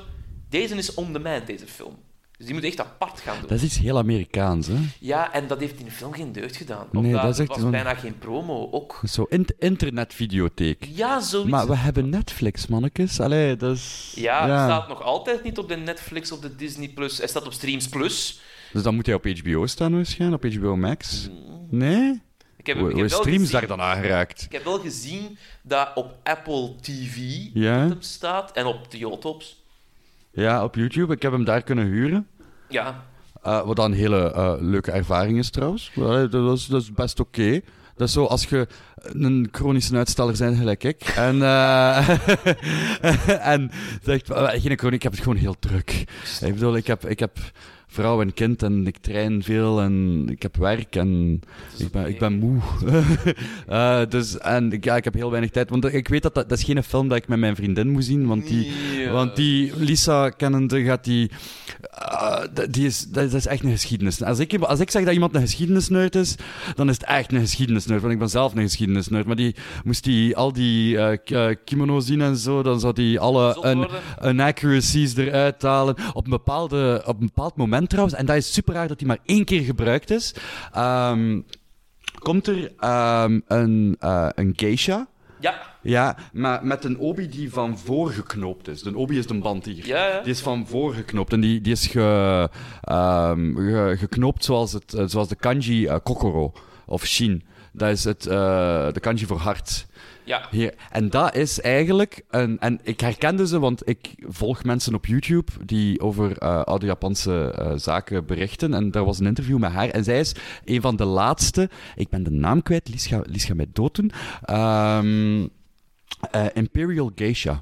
deze is on demand, deze film. Dus die moet echt apart gaan doen. Dat is iets heel Amerikaans, hè? Ja, en dat heeft in de film geen deugd gedaan. Nee, dat is echt was zo'n- bijna geen promo ook. Zo, in internetvideotheek. Ja, zoiets. Maar we hebben Netflix, mannetjes. Allee, dat is... Ja, hij staat nog altijd niet op de Netflix, op de Disney+. Plus. Hij staat op Streams Plus. Dus dan moet hij op HBO staan waarschijnlijk, op HBO Max. Nee? Ik heb, ik heb streams gezien, daar dan aangeraakt? Ik heb wel gezien dat op Apple TV Ja? hem staat en op de Yotops. Ja, op YouTube. Ik heb hem daar kunnen huren. Ja, Eh, wat dan een hele eh, leuke ervaring is trouwens. Allee, Dat is, dat is best oké. Dat is zo als je een chronische uitsteller bent, gelijk ik. En, eh [LAUGHS] en zegt, eh, geen chronisch, ik heb het gewoon heel druk. Ik bedoel, ik heb, ik heb vrouw en kind en ik train veel en ik heb werk en ik ben, ik ben moe. [LAUGHS] Eh, dus, en ik- ja, ik heb heel weinig tijd. Want ik weet dat dat, dat is geen film dat ik met mijn vriendin moet zien, want die... Want die Lisa kennende gaat die. d- die is, dat, is- dat is echt een geschiedenis. Als ik, als ik zeg dat iemand een geschiedenisnerd is, dan is het echt een geschiedenisnerd. Want ik ben zelf een geschiedenisnerd. Maar die moest die al die eh, k- eh, kimono's zien en zo, dan zou die alle un, inaccuracies eruit halen. Op een, bepaalde, op een bepaald moment trouwens, en dat is super raar dat die maar één keer gebruikt is. ehm, komt er ehm, een, eh, een geisha. Ja, Ja, maar met een obi die van voor geknoopt is. De obi is de band hier. ja, ja. Die is van voor geknoopt en die, die is ge, ehm, ge- geknoopt zoals, het, eh, zoals de kanji eh, kokoro of shin. Dat is het, de kanji voor hart. Ja. Hier. En dat is eigenlijk een. En ik herkende ze, want ik volg mensen op YouTube die over eh, oude Japanse eh, zaken berichten. En daar was een interview met haar. En zij is een van de laatste. Ik ben de naam kwijt, Lies gaat mij dood doen. Ehm, eh, Imperial Geisha.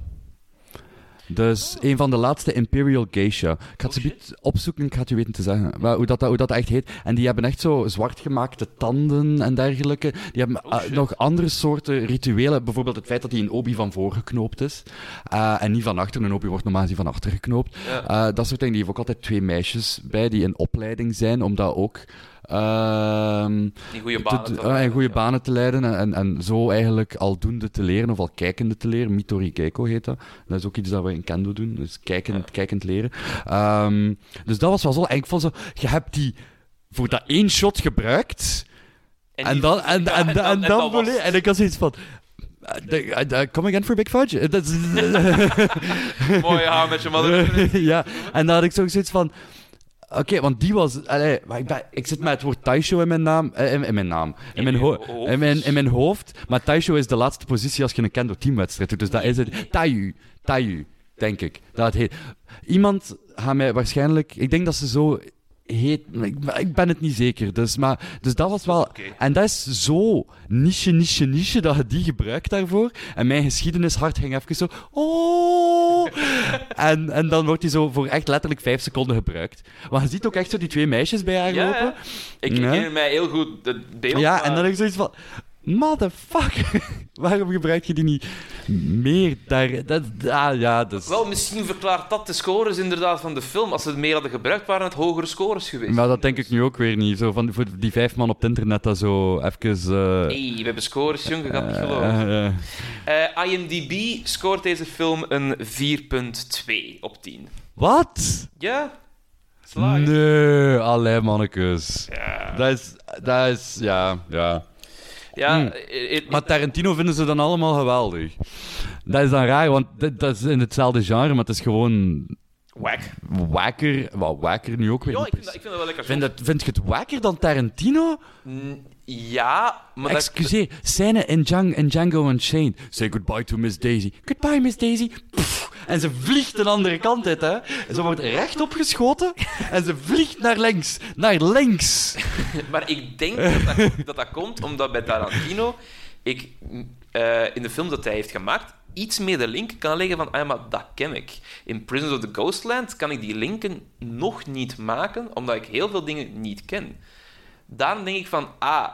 Dus een van de laatste Imperial Geisha. Ik ga het Oh, opzoeken, ik ga het je weten te zeggen. Maar hoe, dat, hoe dat echt heet. En die hebben echt zo zwart gemaakte tanden en dergelijke. Die hebben Oh, eh, nog andere soorten rituelen. Bijvoorbeeld het feit dat die een obi van voor geknoopt is. Eh, en niet van achter. Een obi wordt normaal gezien van achter geknoopt. Ja. Eh, dat soort dingen. Die heeft ook altijd twee meisjes bij die in opleiding zijn. Om dat ook... Die goede te- banen. te- te eh, in leiden, goede ja. banen te leiden en, en, en zo eigenlijk aldoende te leren, of al kijkende te leren. Mitori Keiko heet dat. Dat is ook iets dat we in Kendo doen, dus kijkend, kijkend leren. Ehm, dus dat was wel zo. En ik vond zo, je hebt die voor dat één shot gebruikt, en, dan, en, en, en, dan, was- volledig- en ik had zoiets van... eh, de- eh, come again for Big Fudge? [LAUGHS] [LAUGHS] Mooi haar met je mother. [LAUGHS] ja, en dan had ik zo zoiets van... Oké, want die was... allee, maar ik, ben, ik zit met het woord Taisho in mijn naam. eh, in, in mijn naam. In mijn, in, mijn, in mijn hoofd. Maar Taisho is de laatste positie als je een kendo teamwedstrijd doet. Dus dat is het. Taiyu. Taiyu, denk ik. Dat het heet. Iemand gaat mij waarschijnlijk... Ik denk dat ze zo heet... Ik, ben het niet zeker. Dus, maar, dus dat was wel... En dat is zo niche, niche, niche dat je die gebruikt daarvoor. En mijn geschiedenishart ging even zo... Oh! [LAUGHS] en, en dan wordt die zo voor echt letterlijk vijf seconden gebruikt. Maar je ziet ook echt zo die twee meisjes bij haar Ja, lopen. ja. Ik herinner mij heel goed het beeld. Ja, maar- en dan heb ik zoiets van... Motherfucker, [LAUGHS] waarom gebruik je die niet meer daar? Dat, ah, ja, dat is... Wel, misschien verklaart dat de scores inderdaad van de film. Als ze het meer hadden gebruikt, waren het hogere scores geweest. Maar dat denk ik nu ook weer niet. Zo van, voor die vijf man op het internet dat zo even... eh, hey, we hebben scores, jong, je gaat niet eh, geloven. eh, IMDb scoort deze film een 4.2 op 10. Wat? Ja? Slagen. Nee, alleen mannekes. Ja. Dat is, dat is, ja, ja. Ja, Hmm. eh, eh, Maar Tarantino vinden ze dan allemaal geweldig. Dat is dan raar, want dat is in hetzelfde genre, maar het is gewoon wack. wakker. Wel, wakker nu ook weer. Ja, ik vind, dat, ik vind dat wel lekker. Vind, het, vind je het wakker dan Tarantino? Mm, Ja, maar dat, Excuseer, scène in, Django, in Django Unchained. Say goodbye to Miss Daisy. Goodbye, Miss Daisy. Pff, en ze vliegt de andere kant uit, hè. En ze wordt rechtop geschoten en ze vliegt naar links. Naar links. [LAUGHS] Maar ik denk dat dat, dat dat komt omdat bij Tarantino ik eh, in de film dat hij heeft gemaakt iets meer de link kan leggen van ah, maar dat ken ik. In Prisons of the Ghostland kan ik die linken nog niet maken, omdat ik heel veel dingen niet ken. Daarom denk ik van, ah,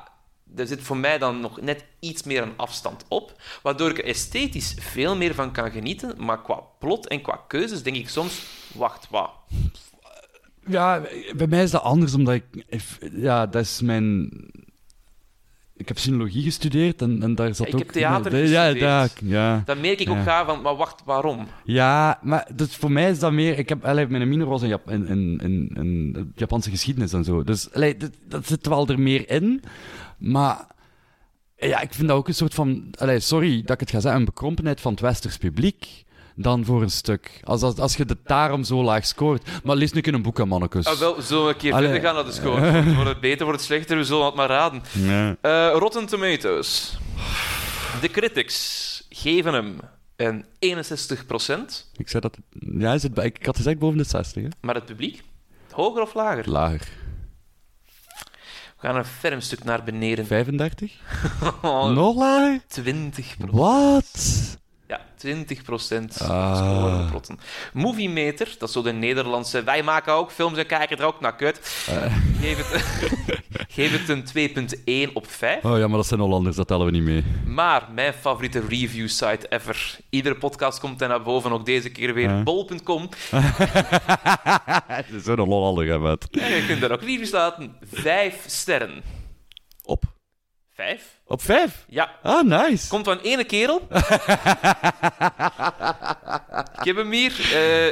er zit voor mij dan nog net iets meer een afstand op, waardoor ik er esthetisch veel meer van kan genieten, maar qua plot en qua keuzes denk ik soms, wacht, wat? Ja, bij mij is dat anders, omdat ik... Ja, dat is mijn... Ik heb sinologie gestudeerd en, en daar zat ik ook... heb theater ja, gestudeerd. daar, ja. Dan merk ik ook Ja. ga van, maar wacht, waarom? Ja, maar dus voor mij is dat meer... Ik heb, allee, mijn minor was in, Jap in, in, in, in Japanse geschiedenis en zo. Dus allee, dat, dat zit wel er meer in. Maar ja, ik vind dat ook een soort van... Allee, sorry dat ik het ga zeggen, een bekrompenheid van het westers publiek dan voor een stuk. Als, als, als je het daarom zo laag scoort. Maar lees nu een boek aan mannekes. Ah, wel, we zullen een keer Allee. verder gaan naar de score. [LAUGHS] Wordt het beter, wordt het slechter, we zullen het maar raden. Eh, Rotten Tomatoes. De critics geven hem een 61%, Ik zei dat... Ja, is het, bij- ik had gezegd boven de 60, hè? maar het publiek? Hoger of lager? Lager. We gaan een ferm stuk naar beneden. 35? Oh, [LAUGHS] Nog lager? 20%. Wat? Ja, 20 procent Ah. plotten. Movie Meter, dat is zo de Nederlandse... Wij maken ook films en kijken er ook naar kut. Eh. Geef, het, [LAUGHS] geef het een 2.1 op 5. Oh ja, maar dat zijn Hollanders, dat tellen we niet mee. Maar mijn favoriete review site ever. Iedere podcast komt er naar boven, ook deze keer weer. Ja. Bol.com. Het is [LAUGHS] zo'n Hollander, hè. En je kunt daar ook reviews laten. Vijf sterren. Op? Vijf? Op vijf? Ja. Ah, nice. Komt van ene kerel. [LAUGHS] Ik heb hem hier.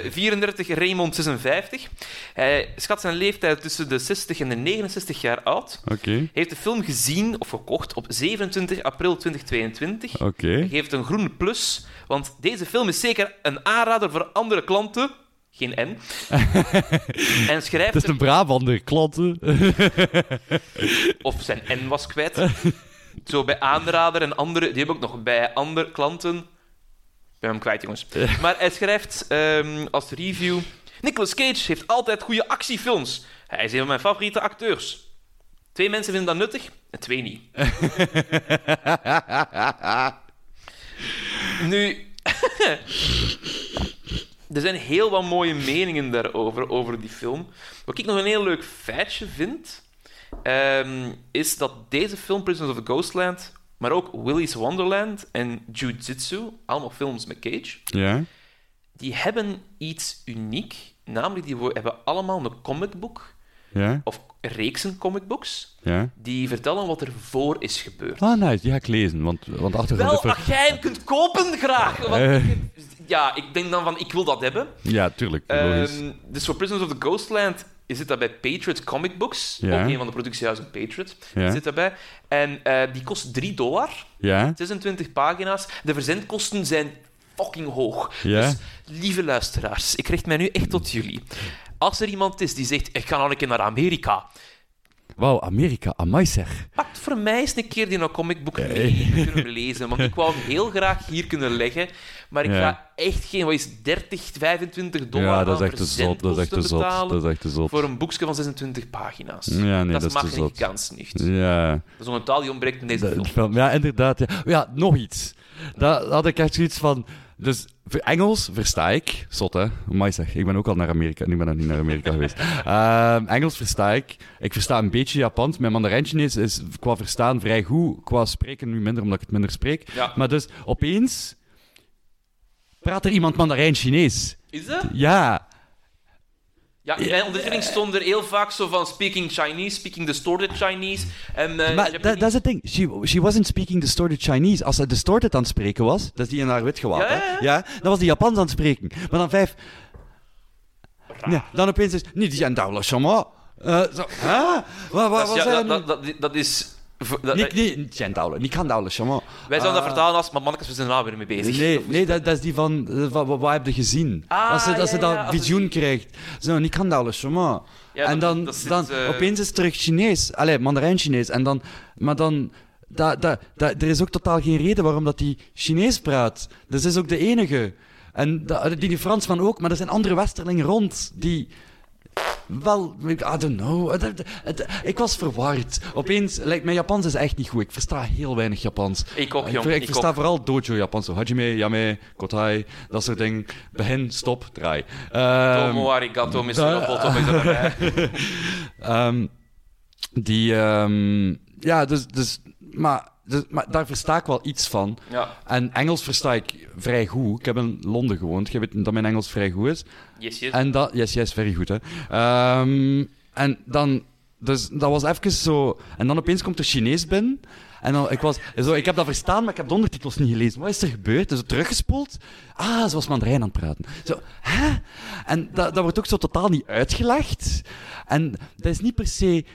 eh 34, Raymond 56. Hij schat zijn leeftijd tussen de 60 en de 69 jaar oud. Oké, Hij heeft de film gezien of gekocht op 27 april 2022. oké. Geeft een groen plus, want deze film is zeker een aanrader voor andere klanten. Geen N. [LAUGHS] en schrijft Het is een Brabander, klanten. of zijn N was kwijt. Zo bij aanrader en andere, die hebben ook nog bij andere klanten. Ik ben hem kwijt, jongens. [LAUGHS] Maar hij schrijft ehm, als review: Nicolas Cage heeft altijd goede actiefilms. Hij is een van mijn favoriete acteurs. Twee mensen vinden dat nuttig en twee niet. [LAUGHS] nu, er zijn heel wat mooie meningen daarover, over die film. Wat ik nog een heel leuk feitje vind, ehm, is dat deze film, Prisoners of the Ghostland, maar ook Willy's Wonderland en Jiu-Jitsu, allemaal films met Cage, Ja? die hebben iets uniek. Namelijk, die hebben allemaal een comicbook, Ja? of reeksen comicbooks, Ja? die vertellen wat er voor is gebeurd. Ah, nice. Die ga ik lezen, want, want achter Wel, even- als jij hem kunt kopen, graag. Want Eh. Ja, ik denk dan van, ik wil dat hebben. Ja, tuurlijk. Ehm, dus voor Prisoners of the Ghostland zit dat bij Patriot Comic Books. Ja. Ook een van de productiehuizen Patriot Ja. zit daarbij. En eh, die kost 3 dollar, ja? 26 pagina's. De verzendkosten zijn fucking hoog. Dus, lieve luisteraars, ik richt mij nu echt tot jullie. Als er iemand is die zegt, ik ga nog een keer naar Amerika, Wauw, Amerika. Amai zeg. pak voor mij eens een keer die nou comicboek mee. Ik wil hem lezen, want ik wou hem heel graag hier kunnen leggen. Maar ik Ja. ga echt geen, wat is 30, 25 dollar Ja, dat is echt te zot. Dat is echt te zot. betalen Dat is echt te zot. voor een boekje van 26 pagina's. Ja, nee, dat is mag niet kans niet. Ja. Dat is een taal die ontbreekt in deze De- film. film. Ja, inderdaad. Ja. Ja, nog iets. Daar had ik echt zoiets van... Dus Engels versta ik. Zot, hè? Amai zeg. Ik ben ook al naar Amerika. Nu ben ik niet naar Amerika [LAUGHS] geweest. Ehm, Engels versta ik. Ik versta een beetje Japans. Mijn Mandarijntje is, is qua verstaan vrij goed. Qua spreken nu minder, omdat ik het minder spreek. Ja. Maar dus, opeens... Praat er iemand Mandarijn-Chinees? Is dat? Ja. Ja, in mijn ondertiteling stond er heel vaak zo van speaking Chinese, speaking distorted Chinese. En, eh, Maar dat, is het ding. She, she wasn't speaking distorted Chinese. Als ze distorted aan het spreken was, dat is die in haar wit gewaad, Ja, hè? ja, ja. ja, dan was die Japans aan het spreken. Maar dan vijf... Ja, dan opeens is... Niet die Daula Shama. Eh zo, hè? Wat, wat, Dat is- ja, zijn dat, dat, dat, dat is... dat- Niet, Jen Daula. Niet Shama. wij zouden dat Ah. vertalen als, maar mannetjes, we zijn nou weer mee bezig. Nee, nee dat, dat is die van... eh, wat, wat, heb je gezien? Ah, als ze, als ze ja, dat visioen krijgt. Zo, niet kan Shama. Ja, en dat- dan, dat zit, dan eh, opeens is het terug Chinees. Allee, Mandarijn-Chinees. En dan, maar dan, da, da, da, er is ook totaal geen reden waarom dat die Chinees praat. Dus dat is ook de enige. En da, die, die Fransman ook, maar er zijn andere Westerlingen rond die. Wel, I don't know. Ik was verward. Opeens, like, mijn Japans is echt niet goed. Ik versta heel weinig Japans. Ik ook, Ik, jong. ik ik versta ook. vooral dojo Japans. Zo hajime, yame, kotai, dat soort dingen. Begin, stop, draai. Ehm, Tomo arigato, Mr. Roboto. [LAUGHS] Ehm, die, ehm, ja, dus, dus, maar, dus, maar daar versta ik wel iets van. Ja, En Engels versta ik vrij goed. Ik heb in Londen gewoond. Je weet dat mijn Engels vrij goed is. Yes, yes. En dat, yes, yes, very goed, hè. Ehm, en dan, dus dat was even zo. En dan opeens komt de Chinees binnen. En dan, ik, was, zo, ik heb dat verstaan, maar ik heb de ondertitels niet gelezen. Wat is er gebeurd? Dus teruggespoeld. Ah, ze was Mandarijn aan het praten. Zo, hè? En dat, dat wordt ook zo totaal niet uitgelegd. En dat is niet per se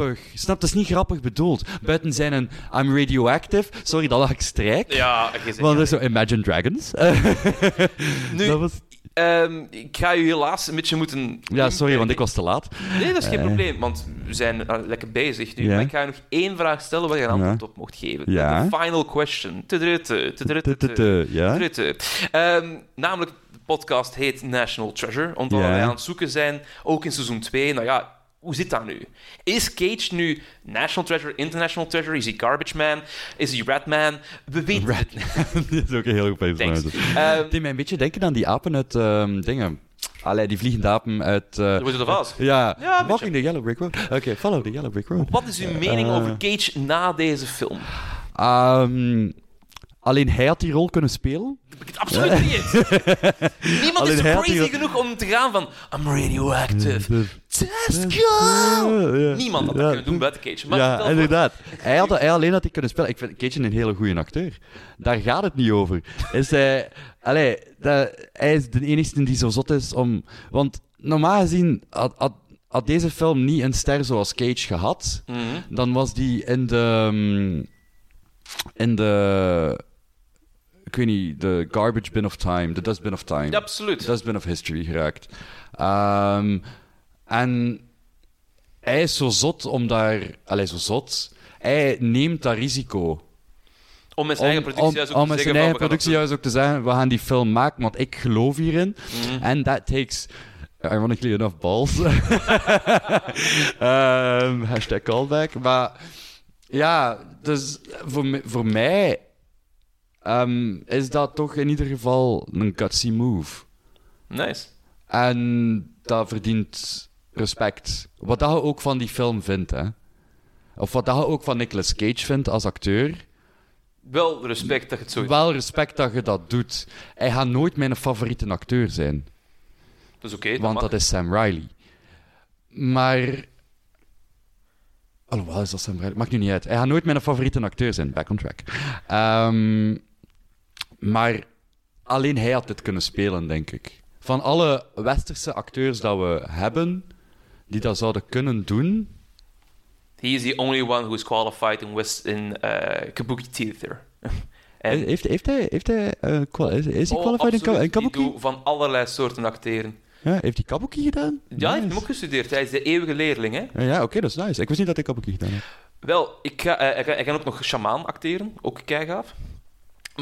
grappig. Snap, dat is niet grappig bedoeld. Buiten zijn een I'm radioactive. Sorry, dat lag ik strijk. Ja, je Want dat is zo Imagine Dragons. [LAUGHS] Nu, dat was... ehm, ik ga u helaas een beetje moeten... Ja, sorry, want ik was te laat. Nee, dat is geen Eh. probleem, want we zijn eh, lekker bezig nu. Maar ik ga je nog één vraag stellen waar je een antwoord op mocht geven. Ja. De final question. Ja? Ehm, namelijk, de podcast heet National Treasure, omdat wij aan het zoeken zijn, ook in seizoen 2. Nou ja, hoe zit dat nu? Is Cage nu National Treasure, International Treasure? Is hij Garbage Man? Is hij Ratman? We weten het niet. [LAUGHS] dat is ook een heel goed personage. Het deed mij een beetje denken aan die apen uit ehm, dingen. Allee, die vliegende apen uit... eh, Wizard of Oz. ja, Ja, Walking the Yellow Brick Road. Oké, follow the Yellow Brick Road. Wat is uw mening Eh. over Cage na deze film? Ehm, alleen hij had die rol kunnen spelen. Absoluut niet. [LAUGHS] Niemand Alleen is die- crazy genoeg om te gaan van I'm radioactive. Let's Ja. Niemand had dat kunnen doen buiten Cage. Maar ja, inderdaad. Hij, had, hij alleen had hij kunnen spelen. Ik vind Cage een hele goede acteur. Daar gaat het niet over. Is hij, allee, dat, hij is de enige die zo zot is om... Want normaal gezien had, had, had deze film niet een ster zoals Cage gehad. Mhm. Dan was die in de... In de... Ik weet niet, de garbage bin of time. De dustbin of time. Ja, absoluut. Dustbin of History geraakt. Ehm, en hij is zo zot om daar... Allee, zo zot. Hij neemt dat risico. Om met zijn Om, eigen om, productiehuis ook te zeggen eigen we gaan dat productiehuis ook te zeggen, we gaan die film maken, want ik geloof hierin. Mhm. En that takes... Ironically enough, balls. [LAUGHS] Ehm, hashtag callback. Maar ja, dus voor, voor mij ehm, is dat toch in ieder geval een gutsy move. Nice. En dat verdient respect. Wat dat je ook van die film vindt, hè. Of wat dat je ook van Nicolas Cage vindt als acteur. Wel respect dat je het zo... Wel respect dat je dat doet. Hij gaat nooit mijn favoriete acteur zijn. Dat is oké. want dat is Sam Riley. Maar... Alhoewel, is dat Sam Riley? Maakt nu niet uit. Hij gaat nooit mijn favoriete acteur zijn. Back on track. Ehm, maar alleen hij had dit kunnen spelen, denk ik. Van alle westerse acteurs dat we hebben, die dat zouden kunnen doen... He is the only one who is qualified in, West, in uh, Kabuki Theater. [LAUGHS] en, Heeft, heeft hij... Heeft hij eh, is, is hij Oh, qualified in, ka- Kabuki? doet van allerlei soorten acteren. Ja, heeft hij Kabuki gedaan? Ja, hij heeft hem ook gestudeerd. Hij is de eeuwige leerling, hè. Ja, oké, dat is nice. Ik wist niet dat hij Kabuki gedaan had. Wel, ik ga, eh, hij kan ook nog shamaan acteren. Ook keigaaf.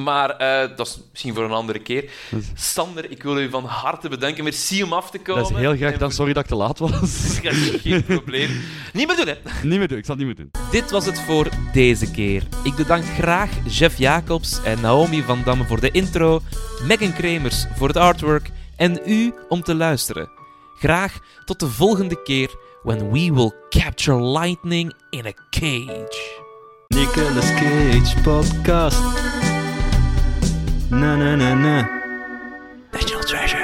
Maar eh, dat is misschien voor een andere keer. Sander, ik wil u van harte bedanken. Merci om af te komen. Dat is heel graag dan. Sorry dat ik te laat was. [LAUGHS] Geen probleem. Niet meer doen, hè. niet meer doen, ik zal het niet meer doen. Dit was het voor deze keer. Ik bedank graag Jeff Jacobs en Naomi van Damme voor de intro, Megan Kremers voor het artwork en u om te luisteren. Graag tot de volgende keer when we will capture lightning in a cage. Nicolas Cage podcast. Na na na na. National Treasure.